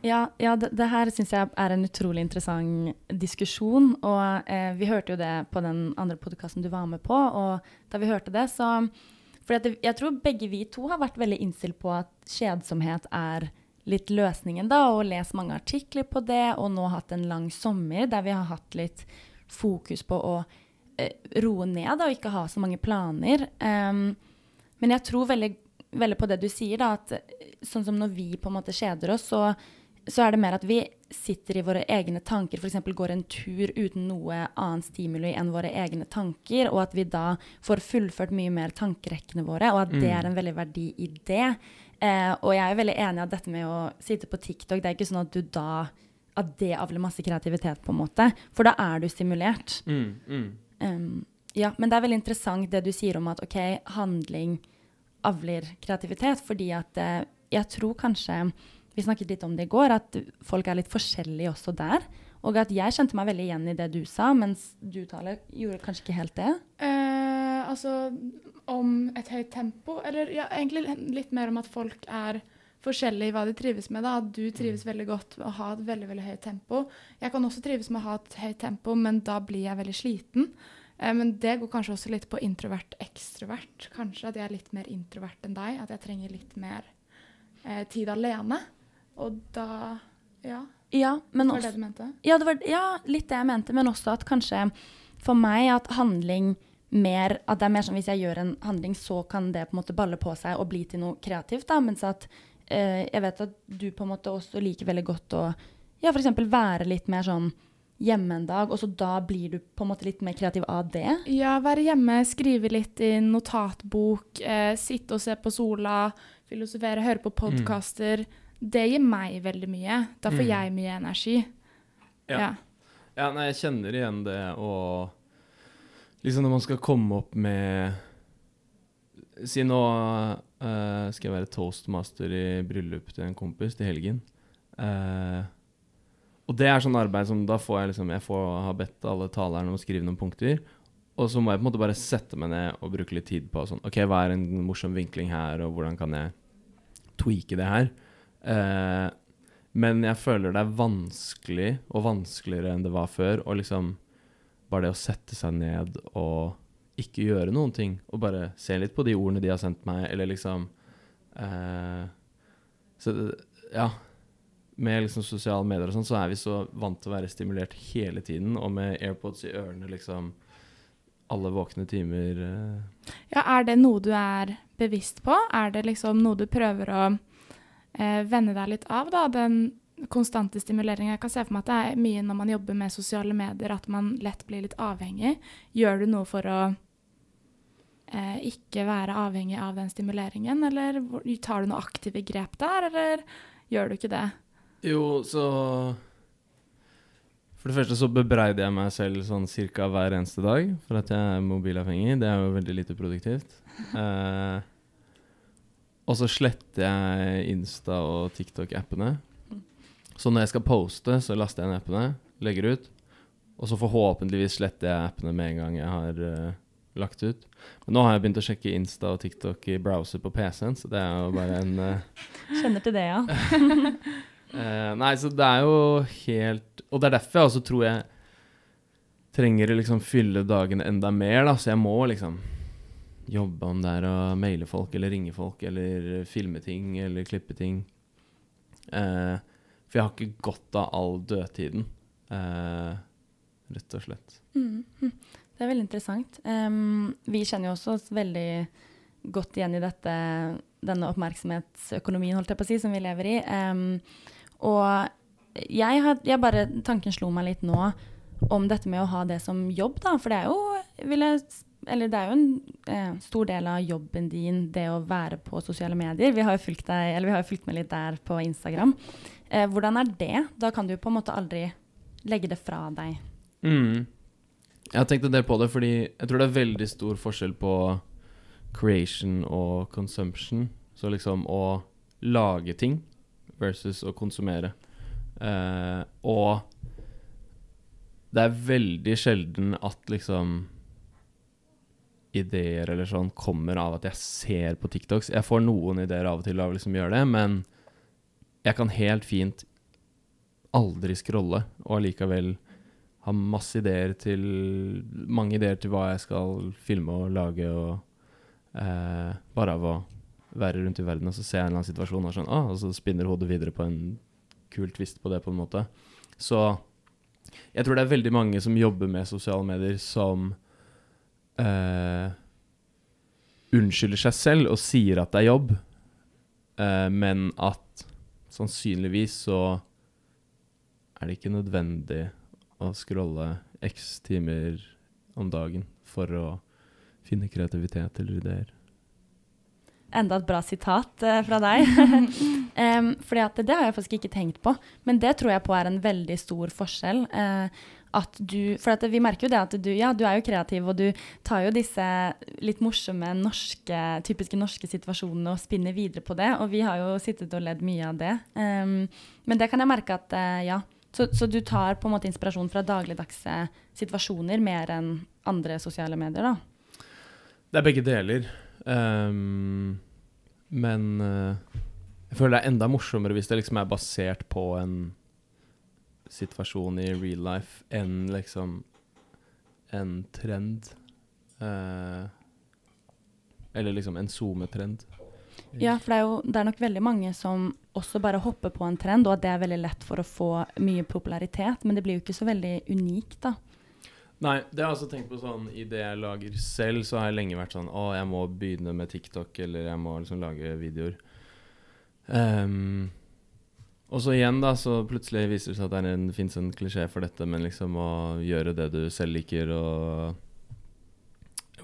S1: Ja, ja det, det her syns jeg er en utrolig interessant diskusjon. Og eh, vi hørte jo det på den andre podkasten du var med på, og da vi hørte det, så For jeg tror begge vi to har vært veldig innstilt på at kjedsomhet er litt løsningen, da, og lest mange artikler på det, og nå hatt en lang sommer der vi har hatt litt fokus på å eh, roe ned da, og ikke ha så mange planer. Um, men jeg tror veldig, veldig på det du sier, da, at eh, sånn som når vi på en måte kjeder oss, så, så er det mer at vi sitter i våre egne tanker, f.eks. går en tur uten noe annet stimuli enn våre egne tanker, og at vi da får fullført mye mer tankerekkene våre, og at det
S4: Mm.
S1: er en veldig verdi i det. Eh, og jeg er veldig enig i at dette med å sitte på TikTok, det er ikke sånn at du da at det avler masse kreativitet, på en måte. For da er du stimulert.
S4: Mm, mm.
S1: Um, ja, men det er veldig interessant det du sier om at ok, handling avler kreativitet, fordi at eh, jeg tror kanskje Vi snakket litt om det i går, at folk er litt forskjellige også der. Og at jeg kjente meg veldig igjen i det du sa, mens du, Tale, gjorde kanskje ikke helt det.
S2: Eh, altså om et høyt tempo, eller ja, egentlig litt mer om at folk er forskjellige i hva de trives med. da. At du trives veldig godt med å ha et veldig veldig høyt tempo. Jeg kan også trives med å ha et høyt tempo, men da blir jeg veldig sliten. Eh, men det går kanskje også litt på introvert-ekstrovert. Kanskje at jeg er litt mer introvert enn deg. At jeg trenger litt mer eh, tid alene. Og da Ja,
S1: Ja, men
S2: det var
S1: også,
S2: det du mente?
S1: Ja, det var, ja, litt det jeg mente, men også at kanskje for meg at handling mer At det er mer sånn hvis jeg gjør en handling, så kan det på en måte balle på seg og bli til noe kreativt. da, Mens at eh, jeg vet at du på en måte også liker veldig godt å ja, f.eks. være litt mer sånn hjemme en dag, og så da blir du på en måte litt mer kreativ av det.
S2: Ja, være hjemme, skrive litt i notatbok, eh, sitte og se på sola, filosofere, høre på podkaster. Det gir meg veldig mye. Da får
S4: Mm.
S2: jeg mye energi.
S4: Ja.
S2: Ja.
S4: Ja, nei, jeg kjenner igjen det, og liksom når man skal komme opp med Si nå uh, skal jeg være toastmaster i bryllup til en kompis til helgen. Uh, og det er sånn arbeid som da får jeg liksom Jeg får ha bedt alle talerne om å skrive noen punkter. Og så må jeg på en måte bare sette meg ned og bruke litt tid på sånn OK, hva er en morsom vinkling her, og hvordan kan jeg tweake det her? Eh, men jeg føler det er vanskelig, og vanskeligere enn det var før, og liksom bare det å sette seg ned og ikke gjøre noen ting, og bare se litt på de ordene de har sendt meg, eller liksom eh, Så ja. Med liksom sosiale medier og sånn, så er vi så vant til å være stimulert hele tiden, og med AirPods i ørene liksom alle våkne timer eh,
S2: Ja, er det noe du er bevisst på? Er det liksom noe du prøver å eh, venne deg litt av, da? Den konstante stimuleringen. Jeg kan se for meg at det er mye når man jobber med sosiale medier, at man lett blir litt avhengig. Gjør du noe for å eh, ikke være avhengig av den stimuleringen, eller tar du noen aktive grep der, eller gjør du ikke det?
S4: Jo, så For det første så bebreider jeg meg selv sånn cirka hver eneste dag for at jeg er mobilavhengig. Det er jo veldig lite produktivt. Eh, og så sletter jeg Insta- og TikTok-appene. Så når jeg skal poste, så laster jeg ned appene, legger ut. Og så forhåpentligvis sletter jeg appene med en gang jeg har uh, lagt ut. Men nå har jeg begynt å sjekke Insta og TikTok i browser på PC-en, så det er jo bare en uh,
S1: Kjenner til det, ja.
S4: uh, nei, så det er jo helt Og det er derfor jeg også tror jeg trenger å liksom fylle dagene enda mer, da. Så jeg må liksom jobbe om det er å maile folk eller ringe folk eller filme ting eller klippe ting. Eh, for jeg har ikke godt av all dødtiden, eh, rett og slett.
S1: Mm. hm. Det er veldig interessant. Um, vi kjenner jo også oss veldig godt igjen i dette, denne oppmerksomhetsøkonomien holdt jeg på å si, som vi lever i. Um, og jeg, har, jeg bare, tanken slo meg litt nå om dette med å ha det som jobb, da. For det er jo, vil jeg, eller det er jo en eh, stor del av jobben din, det å være på sosiale medier. Vi har jo fulgt, deg, har jo fulgt med litt der på Instagram. Eh, hvordan er det? Da kan du på en måte aldri legge det fra deg.
S4: Mm. Jeg har tenkt en del på det, fordi jeg tror det er veldig stor forskjell på creation og consumption. Så liksom å lage ting versus å konsumere. Eh, og det er veldig sjelden at liksom ideer eller sånn kommer av at jeg ser på TikToks. Jeg får noen ideer av og til av å liksom gjøre det, men jeg kan helt fint aldri scrolle og allikevel ha masse ideer til Mange ideer til hva jeg skal filme og lage, og eh, bare av å være rundt i verden, og så ser jeg en eller annen situasjon og sånn, ah, og så spinner hodet videre på en kul twist på det, på en måte. Så jeg tror det er veldig mange som jobber med sosiale medier, som eh, unnskylder seg selv og sier at det er jobb, uh, men at sannsynligvis så er det ikke nødvendig å scrolle x timer om dagen for å finne kreativitet eller ideer.
S1: Enda et bra sitat uh, fra deg. um, fordi at det har jeg faktisk ikke tenkt på, men det tror jeg på er en veldig stor forskjell. Uh, at du, for at vi merker jo det at du, ja, du er jo kreativ, og du tar jo disse litt morsomme norske, typiske norske situasjonene og spinner videre på det. Og vi har jo sittet og ledd mye av det. Um, men det kan jeg merke at uh, ja. Så, så du tar på en måte inspirasjon fra dagligdagse situasjoner mer enn andre sosiale medier, da?
S4: Det er begge deler. Ehm, men uh, jeg føler det er enda morsommere hvis det liksom er basert på en situasjon i real life enn liksom en trend. Uh, eller liksom en SoMe-trend.
S1: Ja, for det er jo det er nok veldig mange som også bare hopper på en trend, og at det er veldig lett for å få mye popularitet, men det blir jo ikke så veldig unikt, da.
S4: Nei, det har jeg også tenkt på sånn i det jeg lager selv, så har jeg lenge vært sånn Å, jeg må begynne med TikTok, eller jeg må liksom lage videoer. Um, og så igjen, da, så plutselig viser det seg at det en, fins en klisjé for dette, men liksom å gjøre det du selv liker, og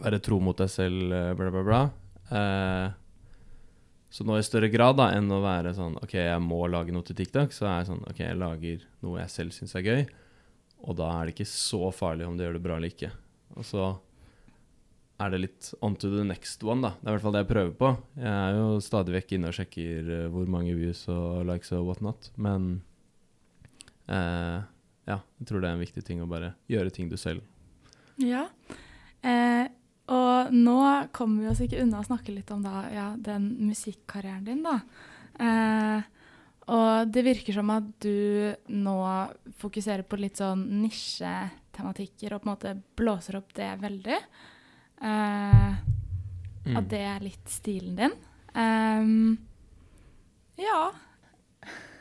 S4: være tro mot deg selv, eh, bla, bla, bla. Uh, så nå i større grad da enn å være sånn OK, jeg må lage noe til TikTok, så er jeg sånn OK, jeg lager noe jeg selv syns er gøy. Og da er det ikke så farlig om du gjør det bra eller ikke. Og så er det litt on to the next one, da. Det er i hvert fall det jeg prøver på. Jeg er jo stadig vekk inne og sjekker eh, hvor mange views og likes og whatnot, men eh, ja, jeg tror det er en viktig ting å bare gjøre ting du selv
S2: Ja. Eh, og nå kommer vi oss ikke unna å snakke litt om da, ja, den musikkarrieren din, da. Eh, og det virker som at du nå fokuserer på litt sånn nisjetematikker og på en måte blåser opp det veldig. Eh,
S4: Mm.
S2: At det er litt stilen din. Um, ja.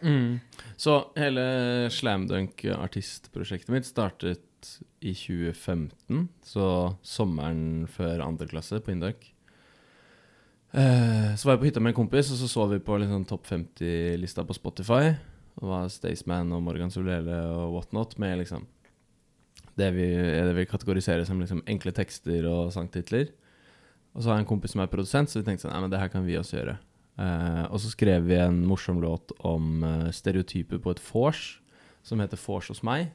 S4: Mm. Så hele Slamdunk-artistprosjektet mitt startet i 2015, så sommeren før andre klasse på Induc. Eh, så var jeg på hytta med en kompis, og så så vi på liksom topp 50-lista på Spotify. Det var Staysman og Morgan Solele og whatnot med liksom det vi, det vi kategoriserer som liksom enkle tekster og sangtitler. Og så har jeg en kompis som er produsent, så vi tenkte sånn, nei, men det her kan vi også gjøre. Uh, og så skrev vi en morsom låt om uh, stereotyper på et vors, som heter Vors hos meg.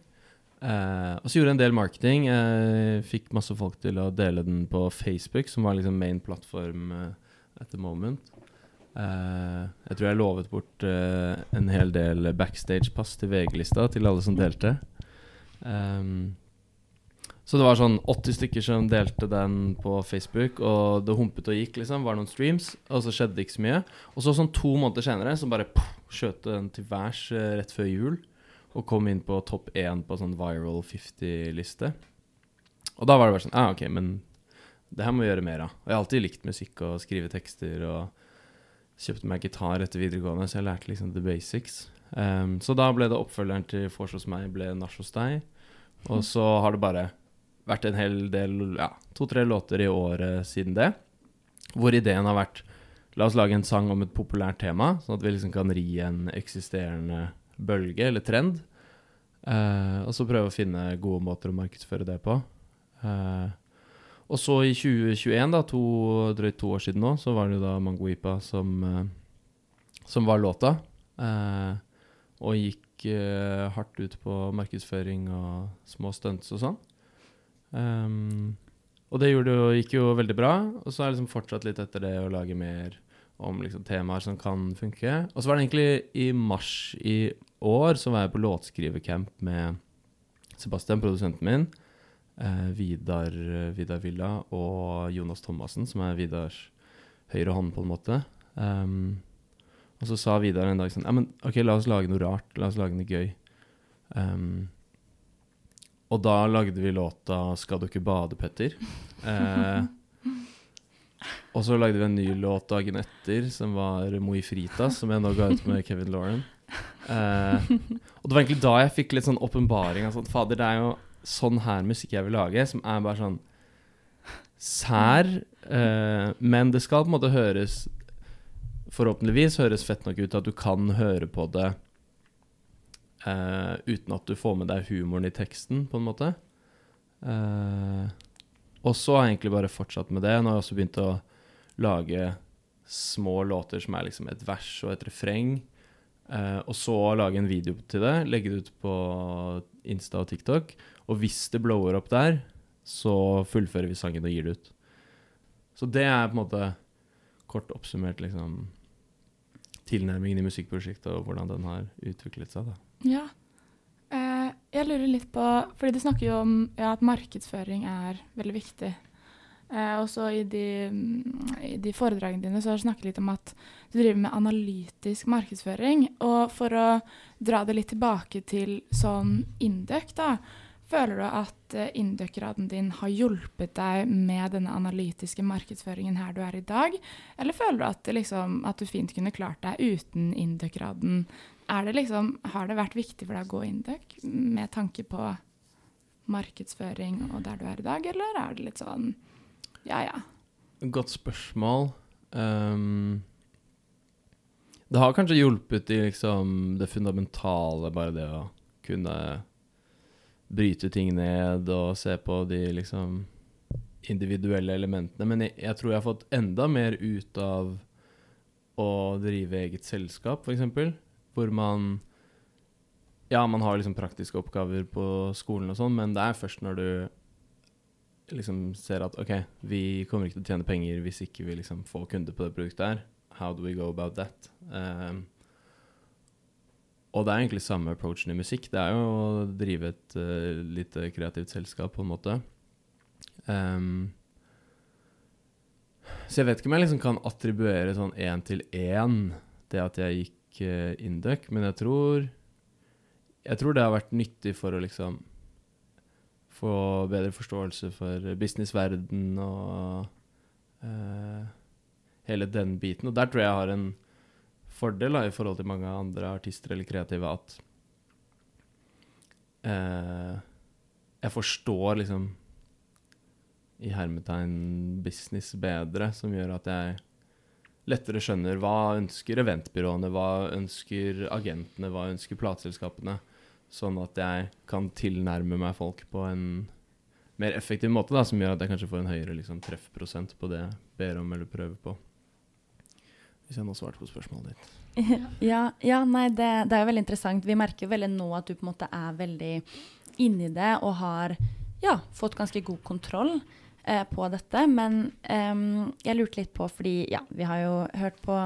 S4: Uh, og så gjorde jeg en del marketing. Fikk masse folk til å dele den på Facebook, som var liksom main plattform at the moment. Uh, jeg tror jeg lovet bort uh, en hel del backstage-pass til VG-lista til alle som delte. Um, så det var sånn 80 stykker som delte den på Facebook, og det humpet og gikk, liksom. Var noen streams, og så skjedde det ikke så mye. Og så sånn to måneder senere så bare poff, skjøt den til værs uh, rett før jul, og kom inn på topp én på sånn viral 50-liste. Og da var det bare sånn ah, ok, men det her må vi gjøre mer av. Og jeg har alltid likt musikk og skrive tekster, og kjøpte meg gitar etter videregående, så jeg lærte liksom the basics. Um, så da ble det oppfølgeren til Vors hos meg, ble Nach hos deg. Og så har det bare vært en hel del, ja, to-tre låter i året siden det. Hvor ideen har vært La oss lage en sang om et populært tema, sånn at vi liksom kan ri en eksisterende bølge eller trend. Uh, og så prøve å finne gode måter å markedsføre det på. Eh, og så i 2021, da, to, drøyt to år siden nå, så var det jo da Mangoipa som, eh, som var låta. Eh, og gikk eh, hardt ut på markedsføring og små stunts og sånn. Um, og det jo- gikk jo veldig bra. Og så har jeg liksom fortsatt litt etter det å lage mer om liksom temaer som kan funke. Og så var det egentlig i mars i år så var jeg på låtskrivercamp med Sebastian, produsenten min, Vidar, Vidar Villa og Jonas Thomassen, som er Vidars høyre hånd, på en måte. Um, og så sa Vidar en dag sånn Ja, men OK, la oss lage noe rart. La oss lage noe gøy. Um, og da lagde vi låta 'Skal du ikke bade, Petter'. Eh, og så lagde vi en ny låt dagen etter, som var 'Moi Fritas', som jeg nå ga ut med Kevin Lauren. Eh, og det var egentlig da jeg fikk litt sånn åpenbaring av sånn Fader, det er jo sånn her musikk jeg vil lage, som er bare sånn sær, eh, men det skal på en måte høres Forhåpentligvis høres fett nok ut at du kan høre på det eh, uten at du får med deg humoren i teksten, på en måte. Eh, og så har jeg egentlig bare fortsatt med det. Nå har jeg også begynt å lage små låter som er liksom et vers og et refreng. Uh, og så lage en video til det, legge det ut på Insta og TikTok. Og hvis det blower opp der, så fullfører vi sangen og gir det ut. Så det er på en måte kort oppsummert liksom tilnærmingen i musikkprosjektet og hvordan den har utviklet seg. da.
S2: Ja. Eh, jeg lurer litt på Fordi du snakker jo om ja, at markedsføring er veldig viktig. Eh, og så i mm, i de foredragene dine så har du snakket litt om at du driver med analytisk markedsføring. Og for å dra det litt tilbake til sånn Induc, da. Føler du at eh, Induc-graden din har hjulpet deg med denne analytiske markedsføringen her du er i dag? Eller føler du at, liksom, at du fint kunne klart deg uten Induc-graden? Er liksom, har det vært viktig for deg å gå Induc med tanke på markedsføring og der du er i dag, eller er det litt sånn ja ja?
S4: Godt spørsmål. Um, det har kanskje hjulpet i liksom det fundamentale, bare det å kunne bryte ting ned og se på de liksom individuelle elementene. Men jeg, jeg tror jeg har fått enda mer ut av å drive eget selskap, f.eks. Hvor man Ja, man har liksom praktiske oppgaver på skolen og sånn, men det er først når du liksom ser at OK, vi kommer ikke til å tjene penger hvis ikke vi liksom får kunder på det produktet her. How do we go about that? Um, og det er egentlig samme approachen i musikk. Det er jo å drive et uh, lite kreativt selskap, på en måte. Um, så jeg vet ikke om jeg liksom kan attribuere sånn én til én det at jeg gikk uh, Induc, men jeg tror Jeg tror det har vært nyttig for å liksom få bedre forståelse for businessverden og uh, hele den biten. Og der tror jeg jeg har en fordel da, i forhold til mange andre artister eller kreative, at eh, jeg forstår liksom i hermetegn business bedre, som gjør at jeg lettere skjønner hva ønsker eventbyråene, hva ønsker agentene, hva ønsker plateselskapene, sånn at jeg kan tilnærme meg folk på en mer effektiv måte, da, som gjør at jeg kanskje får en høyere liksom, treffprosent på det jeg ber om eller prøver på. Hvis jeg nå svarte på spørsmålet ditt.
S1: Ja, ja nei, det, det er jo veldig interessant. Vi merker jo veldig nå at du på en måte er veldig inni det og har ja, fått ganske god kontroll eh, på dette. Men em, jeg lurte litt på, fordi ja, vi har jo hørt på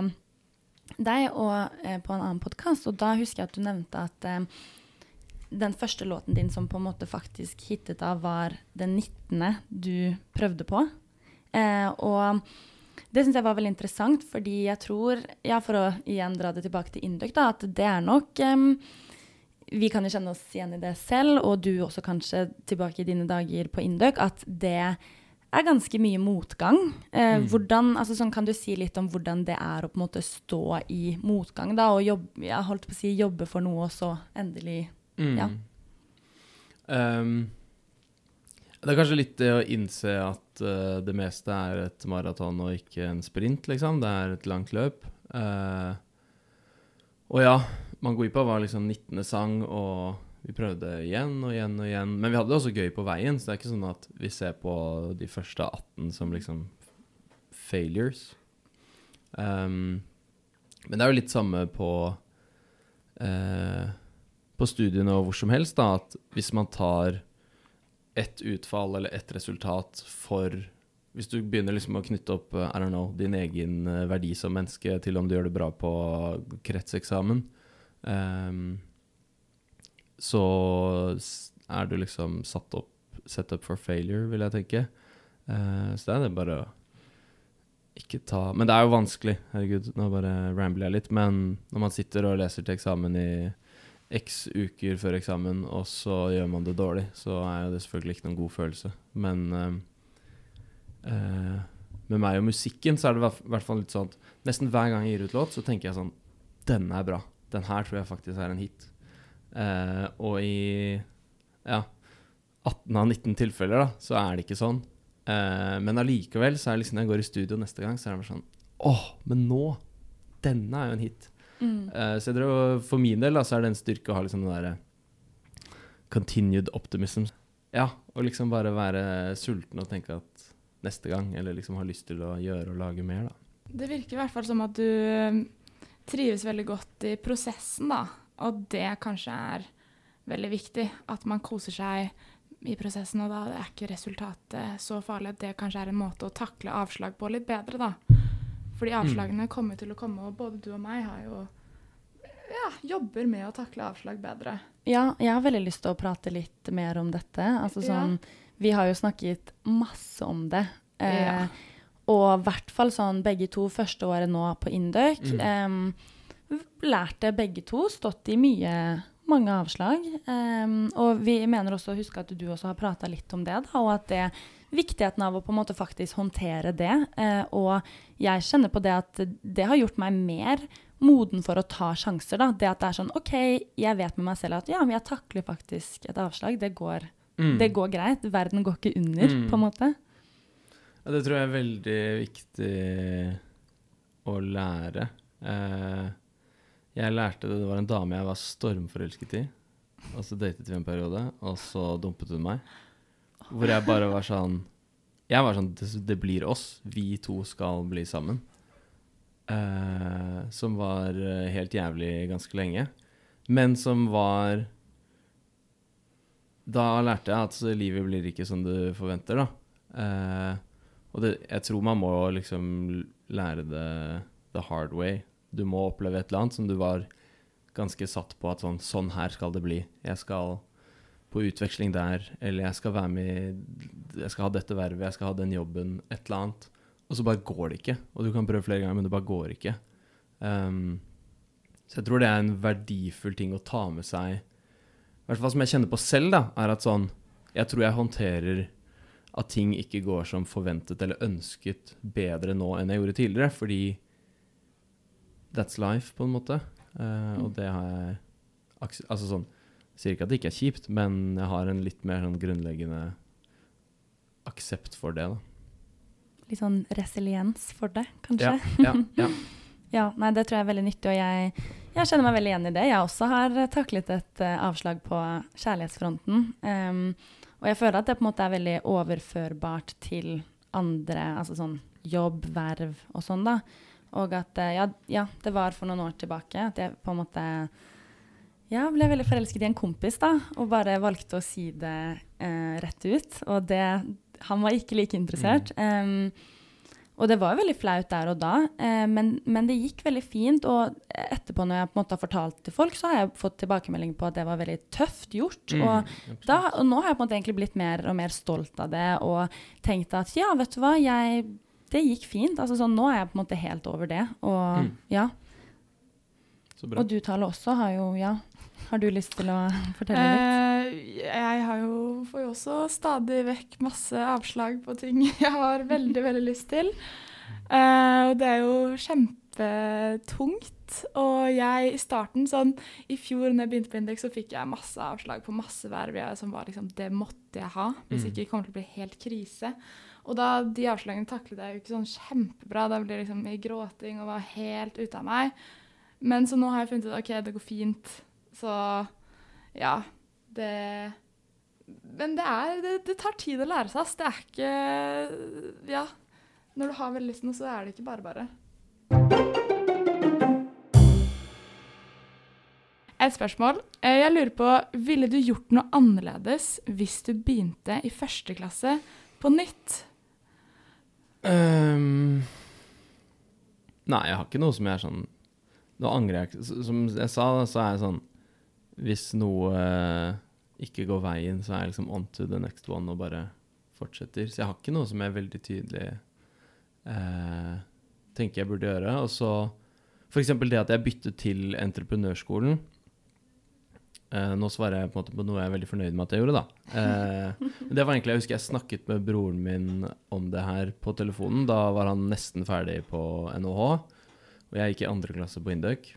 S1: deg og eh, på en annen podkast, og da husker jeg at du nevnte at eh, den første låten din som på en måte faktisk hittet av, var den 19. du prøvde på. Eh, og det syns jeg var veldig interessant, fordi jeg tror, ja, for å igjen dra det tilbake til Induk, da, at det er nok um, Vi kan jo kjenne oss igjen i det selv, og du også kanskje tilbake i dine dager på Induk, at det er ganske mye motgang. Eh,
S4: Mm.
S1: hvordan, altså sånn Kan du si litt om hvordan det er å på en måte stå i motgang, da, og jobbe, jeg holdt på å si jobbe for noe, og så endelig
S4: Mm.
S1: Ja.
S4: Ehm, det er kanskje litt det å innse at uh, det meste er et maraton og ikke en sprint, liksom. Det er et langt løp. Uh, og ja, Mangoipa var liksom 19. sang, og vi prøvde igjen og igjen og igjen. Men vi hadde det også gøy på veien, så det er ikke sånn at vi ser på de første 18 som liksom failures. Um, men det er jo litt samme på uh, på studiene og hvor som helst, da, at hvis man tar ett utfall eller ett resultat for Hvis du begynner liksom å knytte opp eh, I don't know, din egen eh, verdi som menneske til om du gjør det bra på kretseksamen, um, så er du liksom satt opp set up for failure, vil jeg tenke. Uh, så det er det bare å ikke ta Men det er jo vanskelig, herregud, nå bare rambler jeg litt. Men når man sitter og leser til eksamen i x uker før eksamen, og så gjør man det dårlig, så er det selvfølgelig ikke noen god følelse. Men uh, uh, med meg og musikken så er det i hvert- fall litt sånn at nesten hver gang jeg gir ut låt, så tenker jeg sånn Denne er bra. Den her tror jeg faktisk er en hit. Uh, og i ja, 18 av 19 tilfeller da, så er det ikke sånn. Men allikevel så er det liksom når jeg går i studio neste gang, så er det bare sånn Åh, men nå! Denne er jo en hit. Eh, så jeg tror For min del da, så er det en styrke å ha liksom den derre continued optimism. Ja, og liksom bare være sulten og tenke at neste gang, eller liksom ha lyst til å gjøre og lage mer, da.
S2: Det virker i hvert fall som at du eh, trives veldig godt i prosessen, da. Og det kanskje er veldig viktig. At man koser seg i prosessen, og da er ikke resultatet så farlig. At det kanskje er en måte å takle avslag på litt bedre, da. Fordi avslagene kommer til å komme, og både du og meg har jo ja, jobber med å takle avslag bedre.
S1: Ja, jeg har veldig lyst til å prate litt mer om dette. Altså
S2: Ja.
S1: sånn, Vi har jo snakket masse om det. Eh,
S2: Ja.
S1: Og i hvert fall sånn begge to første året nå på Induc.
S4: Mm.
S1: em, lærte begge to, stått i mye, mange avslag. Em, og vi mener også å huske at du også har prata litt om det, da, og at det viktigheten av å på en måte faktisk håndtere det. Eh, og jeg kjenner på det at det har gjort meg mer moden for å ta sjanser. da. Det at det er sånn OK, jeg vet med meg selv at ja, men jeg takler faktisk et avslag. Det går, det går greit. Verden går ikke under,
S4: Mm.
S1: på en måte.
S4: Ja, det tror jeg er veldig viktig å lære. Eh, jeg lærte det, det var en dame jeg var stormforelsket i. Og så datet vi en periode, og så dumpet hun meg. Hvor jeg bare var sånn Jeg var sånn Det, det blir oss. Vi to skal bli sammen. Uh, som var eh, helt jævlig ganske lenge. Men som var Da lærte jeg at livet blir ikke som du forventer, da. Uh, og det, jeg tror man må liksom lære det the hard way. Du må oppleve et eller annet som du var ganske satt på at sånn, sånn her skal det bli. Jeg skal på utveksling der, eller jeg skal være med Jeg skal ha dette vervet, jeg skal ha den jobben, et eller annet. Og så bare går det ikke. Og du kan prøve flere ganger, men det bare går ikke. Um, så jeg tror det er en verdifull ting å ta med seg. I hvert fall som jeg kjenner på selv, da, er at sånn Jeg tror jeg håndterer at ting ikke går som forventet eller ønsket bedre nå enn jeg gjorde tidligere, fordi that's life, på en måte. Uh, og det har jeg Altså sånn Sier ikke at det ikke er kjipt, men jeg har en litt mer sånn grunnleggende aksept for det, da.
S1: Litt sånn resiliens for det, kanskje?
S4: Ja, ja, ja.
S1: Ja, nei, det tror jeg er veldig nyttig, og jeg, jeg kjenner meg veldig igjen i det. Jeg også har taklet et uh, avslag på kjærlighetsfronten. Um, og jeg føler at det på en måte er veldig overførbart til andre, altså sånn jobb, verv og sånn, da. Og at uh, ja, ja, det var for noen år tilbake at jeg på en måte ja, ble veldig forelsket i en kompis, da, og bare valgte å si det eh, rett ut. Og det Han var ikke like interessert. Em, og det var jo veldig flaut der og da, eh, men, men det gikk veldig fint. Og etterpå, når jeg på en måte har fortalt til folk, så har jeg fått tilbakemelding på at det var veldig tøft gjort.
S4: Mm,
S1: Og, da, og nå har jeg på en måte egentlig blitt mer og mer stolt av det og tenkt at ja, vet du hva, jeg, det gikk fint. Altså sånn, Nå er jeg på en måte helt over det. Og
S4: Mm.
S1: ja. Og du, Tale, også har jo Ja. Har du lyst til å fortelle litt?
S2: Eh, jeg har jo, får jo også stadig vekk masse avslag på ting jeg har veldig, veldig lyst til. Eh, og det er jo kjempetungt. Og jeg i starten, sånn i fjor når jeg begynte på Indeks, så fikk jeg masse avslag på masse verv som var liksom Det måtte jeg ha, hvis
S4: Mm.
S2: ikke det kommer til å bli helt krise. Og da de avslagene taklet jeg jo ikke sånn kjempebra. Da ble det liksom i gråting og var helt ute av meg. Men så nå har jeg funnet ut OK, det går fint. Så ja, det Men det er Det, det tar tid å lære seg, ass. Det er ikke Ja. Når du har veldig lyst til noe, så er det ikke bare bare. Et spørsmål. Eh, Jeg lurer på, ville du gjort noe annerledes hvis du begynte i første klasse på nytt?
S4: Um, nei, jeg har ikke noe som jeg er sånn Nå angrer jeg ikke. Som jeg sa, så er jeg sånn Hvis noe eh, ikke går veien, så er jeg liksom on to the next one og bare fortsetter. Så jeg har ikke noe som jeg veldig tydelig eh, tenker jeg burde gjøre. Og så f.eks. det at jeg byttet til entreprenørskolen. Eh, nå svarer jeg på på noe jeg er veldig fornøyd med at jeg gjorde, da. Eh, det var egentlig, Jeg husker jeg snakket med broren min om det her på telefonen. Da var han nesten ferdig på NHH, og jeg gikk i andre klasse på Induc.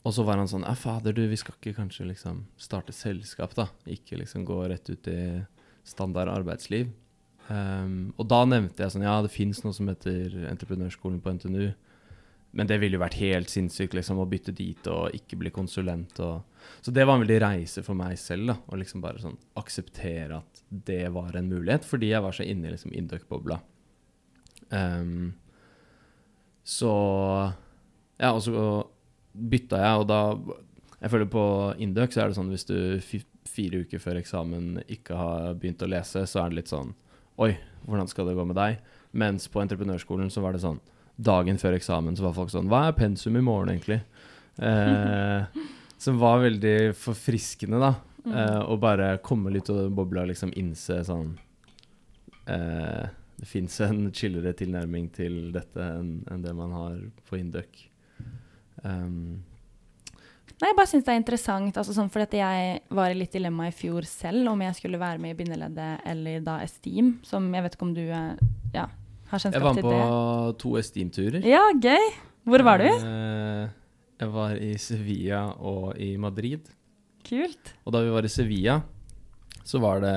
S4: Og så var han sånn Ja, fader, du, vi skal ikke kanskje liksom starte selskap, da? Ikke liksom gå rett ut i standard arbeidsliv. Um, og da nevnte jeg sånn Ja, det fins noe som heter entreprenørskolen på NTNU. Men det ville jo vært helt sinnssykt liksom, å bytte dit og ikke bli konsulent. Og, så det var en veldig reise for meg selv. da, Å liksom bare sånn akseptere at det var en mulighet, fordi jeg var så inne i liksom Induc-bobla. Um, så Ja, og så bytta jeg, og da Jeg føler på Induc så er det sånn hvis du fire uker før eksamen ikke har begynt å lese, så er det litt sånn Oi, hvordan skal det gå med deg? Mens på entreprenørskolen så var det sånn Dagen før eksamen så var folk sånn Hva er pensum i morgen, egentlig? Eh, som var veldig forfriskende, da. Eh, å bare komme litt av bobla og liksom innse sånn eh, Det fins en chillere tilnærming til dette enn en det man har på Induc. Um,
S1: Nei, jeg bare syns det er interessant, altså sånn, for jeg var i litt dilemma i fjor selv om jeg skulle være med i bindeleddet eller da Esteem, som jeg vet ikke om du er, ja, har
S4: jeg var med på to Esteem-turer.
S1: Ja, gøy! Hvor var du?
S4: Eh, jeg var i Sevilla og i Madrid.
S1: Kult.
S4: Og da vi var i Sevilla, så var det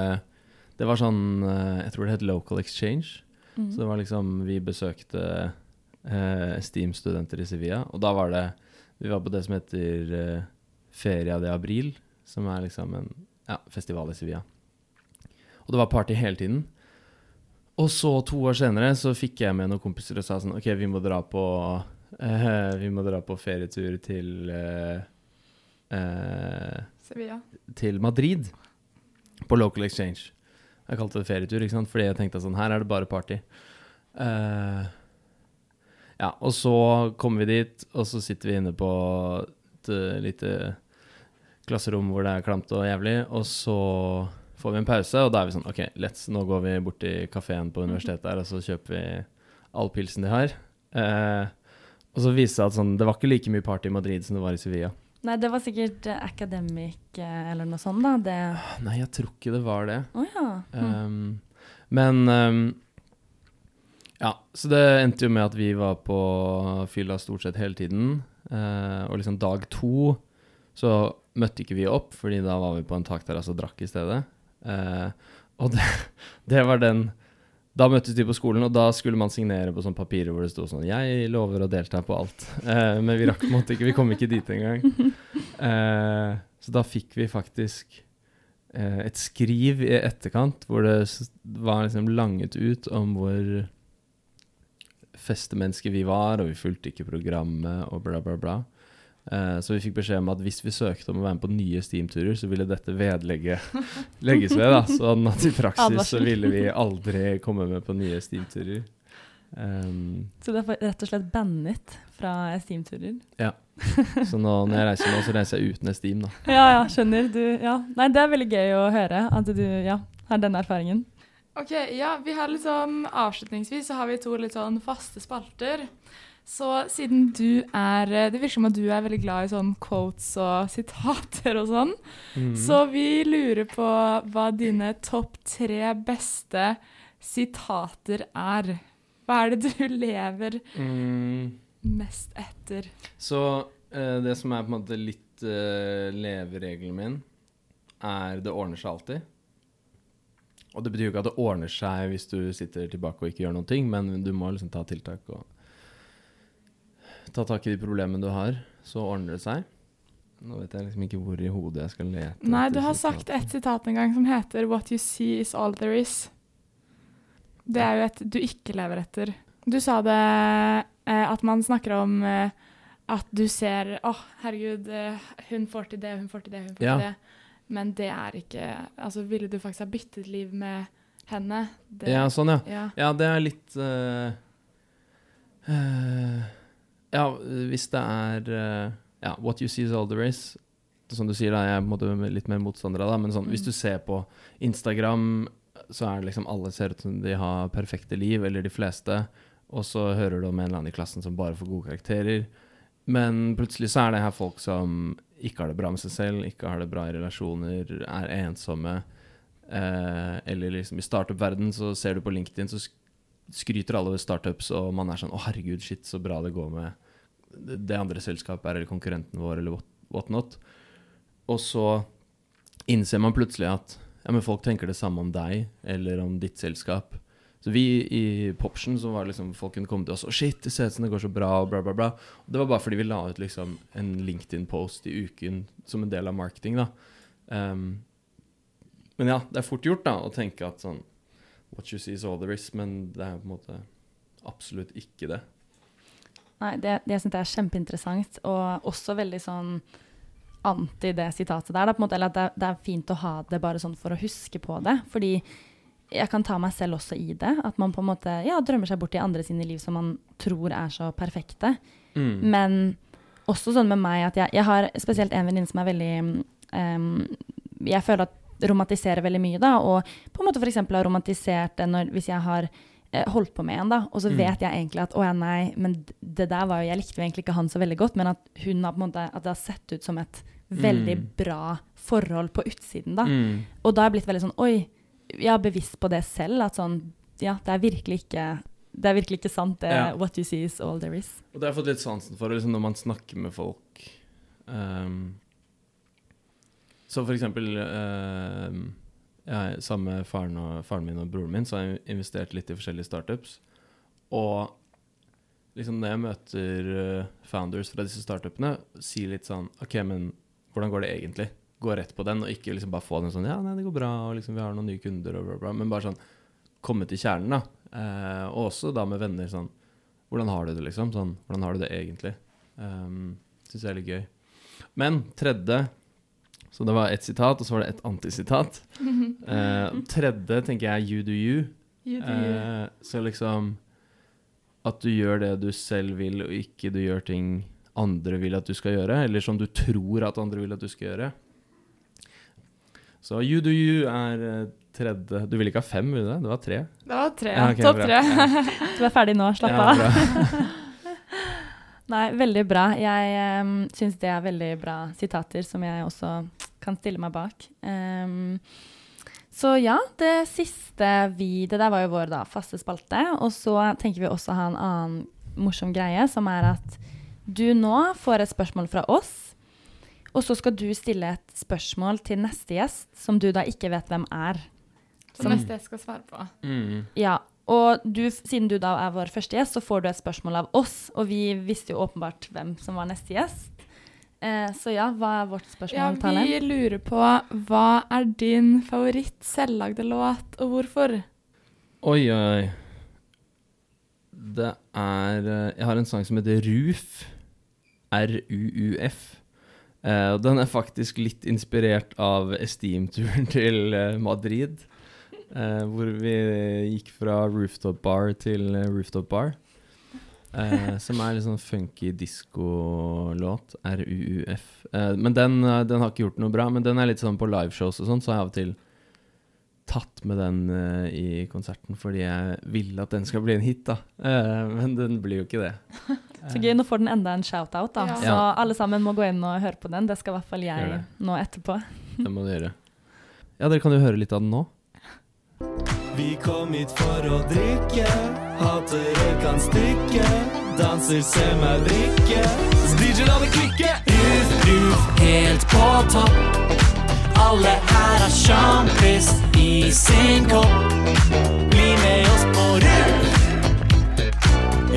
S4: Det var sånn eh, Jeg tror det het Local Exchange.
S1: Mm.
S4: Så det var liksom Vi besøkte eh, Steam-studenter i Sevilla, og da var det Vi var på det som heter eh, Feria de Abril, som er liksom en ja, festival i Sevilla. Og det var party hele tiden. Og så, to år senere, så fikk jeg med noen kompiser og sa sånn OK, vi må dra på eh, Vi må dra på ferietur til eh, eh,
S2: Sevilla.
S4: til Madrid på Local Exchange. Jeg kalte det ferietur, ikke sant? fordi jeg tenkte sånn, her er det bare party. Eh, ja, og så kommer vi dit, og så sitter vi inne på et eh, lite klasserom hvor det er klamt og jævlig, og så får vi en pause, og da er vi sånn, ok, let's, nå går vi bort til kaféen på universitetet her, og så kjøper vi all pilsen de har. Eh, og så viste det seg at sånn, det var ikke like mye party i Madrid som det var i Sevilla.
S1: Nei, det var sikkert eh, academic eh, eller noe sånt, da. Det
S4: Nei, jeg tror ikke det var det.
S1: Oh, ja. hm.
S4: Um, men um, Ja, så det endte jo med at vi var på fylla stort sett hele tiden. Eh, og liksom dag to så møtte ikke vi opp, fordi da var vi på en takterrasse og drakk i stedet. Eh, og det, det var den Da møttes de på skolen, og da skulle man signere på sånne papirer hvor det sto sånn 'Jeg lover å delta på alt'. Eh, men vi rakk på en måte ikke, vi kom ikke dit engang. Eh, så da fikk vi faktisk eh, et skriv i etterkant hvor det var liksom langet ut om hvor festemennesker vi var, og vi fulgte ikke programmet og bla, bla, bla. Eh, så vi fikk beskjed om at hvis vi søkte om å være med på nye Steam-turer, så ville dette vedlegget legges ved. da, Sånn at i praksis så ville vi aldri komme med på nye Steam-turer. Um,
S1: Så du er rett og slett bannet fra Steam-turer?
S4: så nå når jeg reiser nå, så reiser jeg uten Steam, da.
S1: Ja, ja, skjønner. Du, ja. Nei, det er veldig gøy å høre at du ja, har denne erfaringen.
S2: Ok, ja, vi har litt sånn Avslutningsvis så har vi to litt sånn faste spalter. Så siden du er Det virker som at du er veldig glad i sånn quotes og sitater og sånn.
S4: Mm.
S2: Så vi lurer på hva dine topp tre beste sitater er. Hva er det du lever
S4: Mm.
S2: mest etter?
S4: Så uh, det som er på en måte litt uh, leveregelen min, er det ordner seg alltid. Og det betyr jo ikke at det ordner seg hvis du sitter tilbake og ikke gjør noen ting, men du må liksom ta tiltak og ta tak i de problemene du har, så ordner det seg. Nå vet jeg liksom ikke hvor i hodet jeg skal lete.
S2: Nei, du har sagt et sitat en gang som heter 'What you see is all there is'. Det er jo et du ikke lever etter. Du sa det eh, at man snakker om eh, at du ser 'Å, herregud, eh, hun får til det, hun får til det, hun får
S4: Ja.
S2: til det'. Men det er ikke Altså, ville du faktisk ha byttet liv med henne? Det,
S4: Ja, sånn, ja.
S2: ja.
S4: Ja, det er litt uh, uh, Ja, hvis det er uh, Ja, what you see is all there is. Som du sier, da, jeg er på en måte litt mer motstander av det, men sånn, hvis
S2: Mm.
S4: du ser på Instagram, så er det liksom alle ser ut som de har perfekte liv, eller de fleste, og så hører du om en eller annen i klassen som bare får gode karakterer. Men plutselig så er det her folk som ikke har det bra med seg selv, ikke har det bra i relasjoner, er ensomme. Eh, eller liksom i startup-verden så ser du på LinkedIn, så skryter alle over startups, og man er sånn 'Å, herregud, shit, så bra det går med det andre selskapet er, eller konkurrenten vår, eller what, what. Og så innser man plutselig at ja, men folk tenker det samme om deg, eller om ditt selskap. Så vi i Poption, så var liksom folk kunne komme til oss og 'Shit, det ser ut som det går så bra', og bla, bla, bla. Og det var bare fordi vi la ut liksom en LinkedIn-post i uken som en del av marketing, da. Um, men ja, det er fort gjort da å tenke at sånn What you see is all there is, men det er på en måte absolutt ikke det.
S1: Nei, det, det syns jeg er kjempeinteressant, og også veldig sånn anti det sitatet der. Da, på en måte, eller at det, det er fint å ha det bare sånn for å huske på det. Fordi jeg kan ta meg selv også i det. At man på en måte ja, drømmer seg bort i andre sine liv som man tror er så perfekte.
S4: Mm.
S1: Men også sånn med meg at jeg, jeg har spesielt en venninne som er veldig um, Jeg føler at romantiserer veldig mye, da. Og på en måte f.eks. har romantisert det når, hvis jeg har eh, holdt på med en, da, og så
S4: Mm.
S1: vet jeg egentlig at å ja, nei, men det der var jo Jeg likte jo egentlig ikke han så veldig godt, men at hun har på en måte At det har sett ut som et veldig
S4: Mm.
S1: bra forhold på utsiden, da.
S4: Mm.
S1: Og da har jeg blitt veldig sånn Oi, er bevisst på det selv. At sånn Ja, det er virkelig ikke det er virkelig ikke sant, det
S4: Ja.
S1: what you see is all there is.
S4: Og det har jeg fått litt sansen for, liksom når man snakker med folk Um, Så for eksempel ehm, jeg, Sammen med faren, og, faren min og broren min, så har jeg investert litt i forskjellige startups. Og liksom når jeg møter eh, founders fra disse startupene, sier litt sånn OK, men hvordan går det egentlig? Gå rett på den, og ikke liksom bare få den sånn Ja, nei, det går bra, og liksom vi har noen nye kunder, og bla, bla. Men bare sånn komme til kjernen, da. Eh, og også da med venner sånn hvordan har du det, liksom? Sånn, hvordan har du det egentlig? Um, Syns jeg er litt gøy. Men tredje Så det var ett sitat, og så var det et antisitat. Eh, tredje tenker jeg you do you.
S2: You do you.
S4: Eh, så liksom At du gjør det du selv vil, og ikke du gjør ting andre vil at du skal gjøre, eller som du tror at andre vil at du skal gjøre. Så you do you er eh, tredje Du ville ikke ha fem, ville du det? Det var tre.
S2: Det var tre.
S4: Ja, Okay,
S2: Topp tre.
S4: Ja.
S1: Du er ferdig nå, slapp
S4: Ja,
S1: av.
S4: bra.
S1: Nei, veldig bra. Jeg um, syns det er veldig bra sitater som jeg også kan stille meg bak. Um, så ja, det siste vi Det der var jo vår da, faste spalte. Og så tenker vi også å ha en annen morsom greie, som er at du nå får et spørsmål fra oss. Og så skal du stille et spørsmål til neste gjest, som du da ikke vet hvem er.
S2: Som neste gjest skal svare på.
S4: Mm.
S1: Ja, og du, siden du da er vår første gjest, så får du et spørsmål av oss, og vi visste jo åpenbart hvem som var neste gjest. Eh, så ja, hva er vårt
S2: Ja,
S1: spørsmål, Tale?
S2: vi lurer på hva er din favoritt selvlagde låt, og hvorfor?
S4: Oi, oi, oi. Det er eh, Jeg har en sang som heter Ruf. R-u-u-f. Og den er faktisk litt inspirert av Esteem-turen til eh, Madrid. Uh, hvor vi gikk fra rooftop bar til rooftop bar. Uh, som er litt sånn funky disco-låt. R-u-u-f. Eh, men den, den har ikke gjort noe bra. Men den er litt sånn på liveshows og sånn, så har jeg av og til tatt med den uh, i konserten fordi jeg vil at den skal bli en hit, da. Uh, men den blir jo ikke det.
S1: Så gøy, nå får den enda en shout-out, da.
S2: Ja.
S1: Så alle sammen må gå inn og høre på den. Det skal i hvert fall jeg nå etterpå.
S4: Det må du gjøre. Ja, dere kan jo høre litt av den nå.
S3: Vi kom hit for å drikke, hatere kan stikke. Danser, se meg vrikke, så DJ la det klikke. Ruf, ruf, helt på topp. Alle her er sjampis i sin kopp. Bli med oss på rull.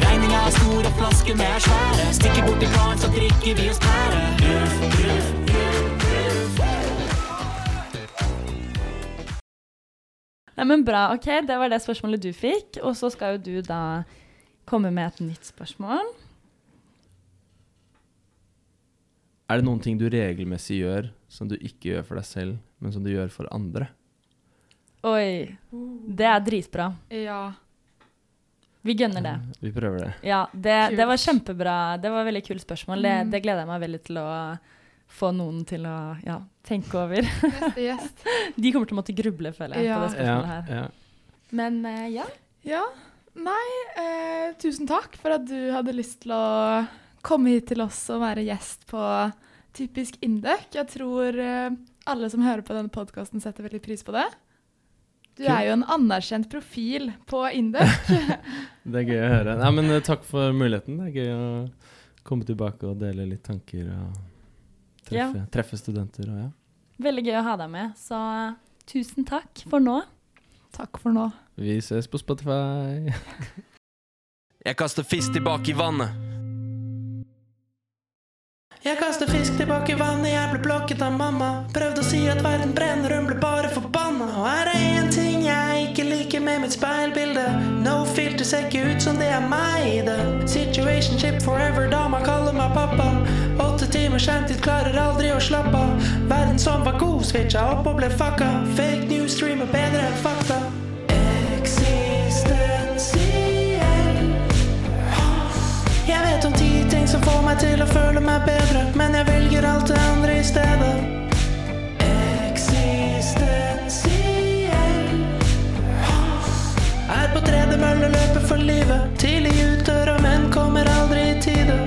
S3: Regninga er stor og flaskene er svære. Stikker bort til karen, så drikker vi oss pære. Ruff, ruff, ruff, ruff.
S1: Nei, men bra. Ok, det var det spørsmålet du fikk. Og så skal jo du da komme med et nytt spørsmål.
S4: Er det noen ting du regelmessig gjør som du ikke gjør for deg selv, men som du gjør for andre?
S1: Oi, det er dritbra.
S2: Ja.
S1: Vi gønner det.
S4: Vi prøver det.
S1: Ja, det, det var kjempebra. Det var et veldig kult spørsmål. Det,
S2: Mm.
S1: det gleder jeg meg veldig til å få noen til å ja, tenke over. De kommer til å måtte gruble, føler jeg,
S2: Ja.
S1: på det spørsmålet her.
S4: ja.
S1: Men uh, ja.
S2: Ja. Nei, eh, tusen takk for at du hadde lyst til å komme hit til oss og være gjest på Typisk Indøk. Jeg tror eh, alle som hører på denne podkasten, setter veldig pris på det. Du er jo en anerkjent profil på Indøk.
S4: Det er gøy å høre. Nei, men eh, takk for muligheten. Det er gøy å komme tilbake og dele litt tanker og treffe, treffe studenter og ja.
S1: Veldig gøy å ha deg med. Så eh, tusen takk for nå.
S2: takk for nå.
S4: Vi ses på Spotify.
S3: Jeg kaster fisk tilbake i vannet.
S5: Jeg kaster fisk tilbake i vannet, jeg ble blokket av mamma. Prøvde å si at verden brenner, hun ble bare forbanna. Og er én ting jeg ikke liker med mitt speilbilde. No filter ser ikke ut som det er meg i det. Situationship forever, dama kaller meg pappa. Åtte timer skjermtid, klarer aldri å slappe av. Verden som var god, switcha opp og ble fucka. Fake news streamer bedre enn fakta. Eksistensiell jeg vet om ti ting som får meg til å føle meg bedre, men jeg velger alt det andre i stedet. Eksistensiell er på tredemølle, løper for livet. Tidlig ute, men kommer aldri i tide.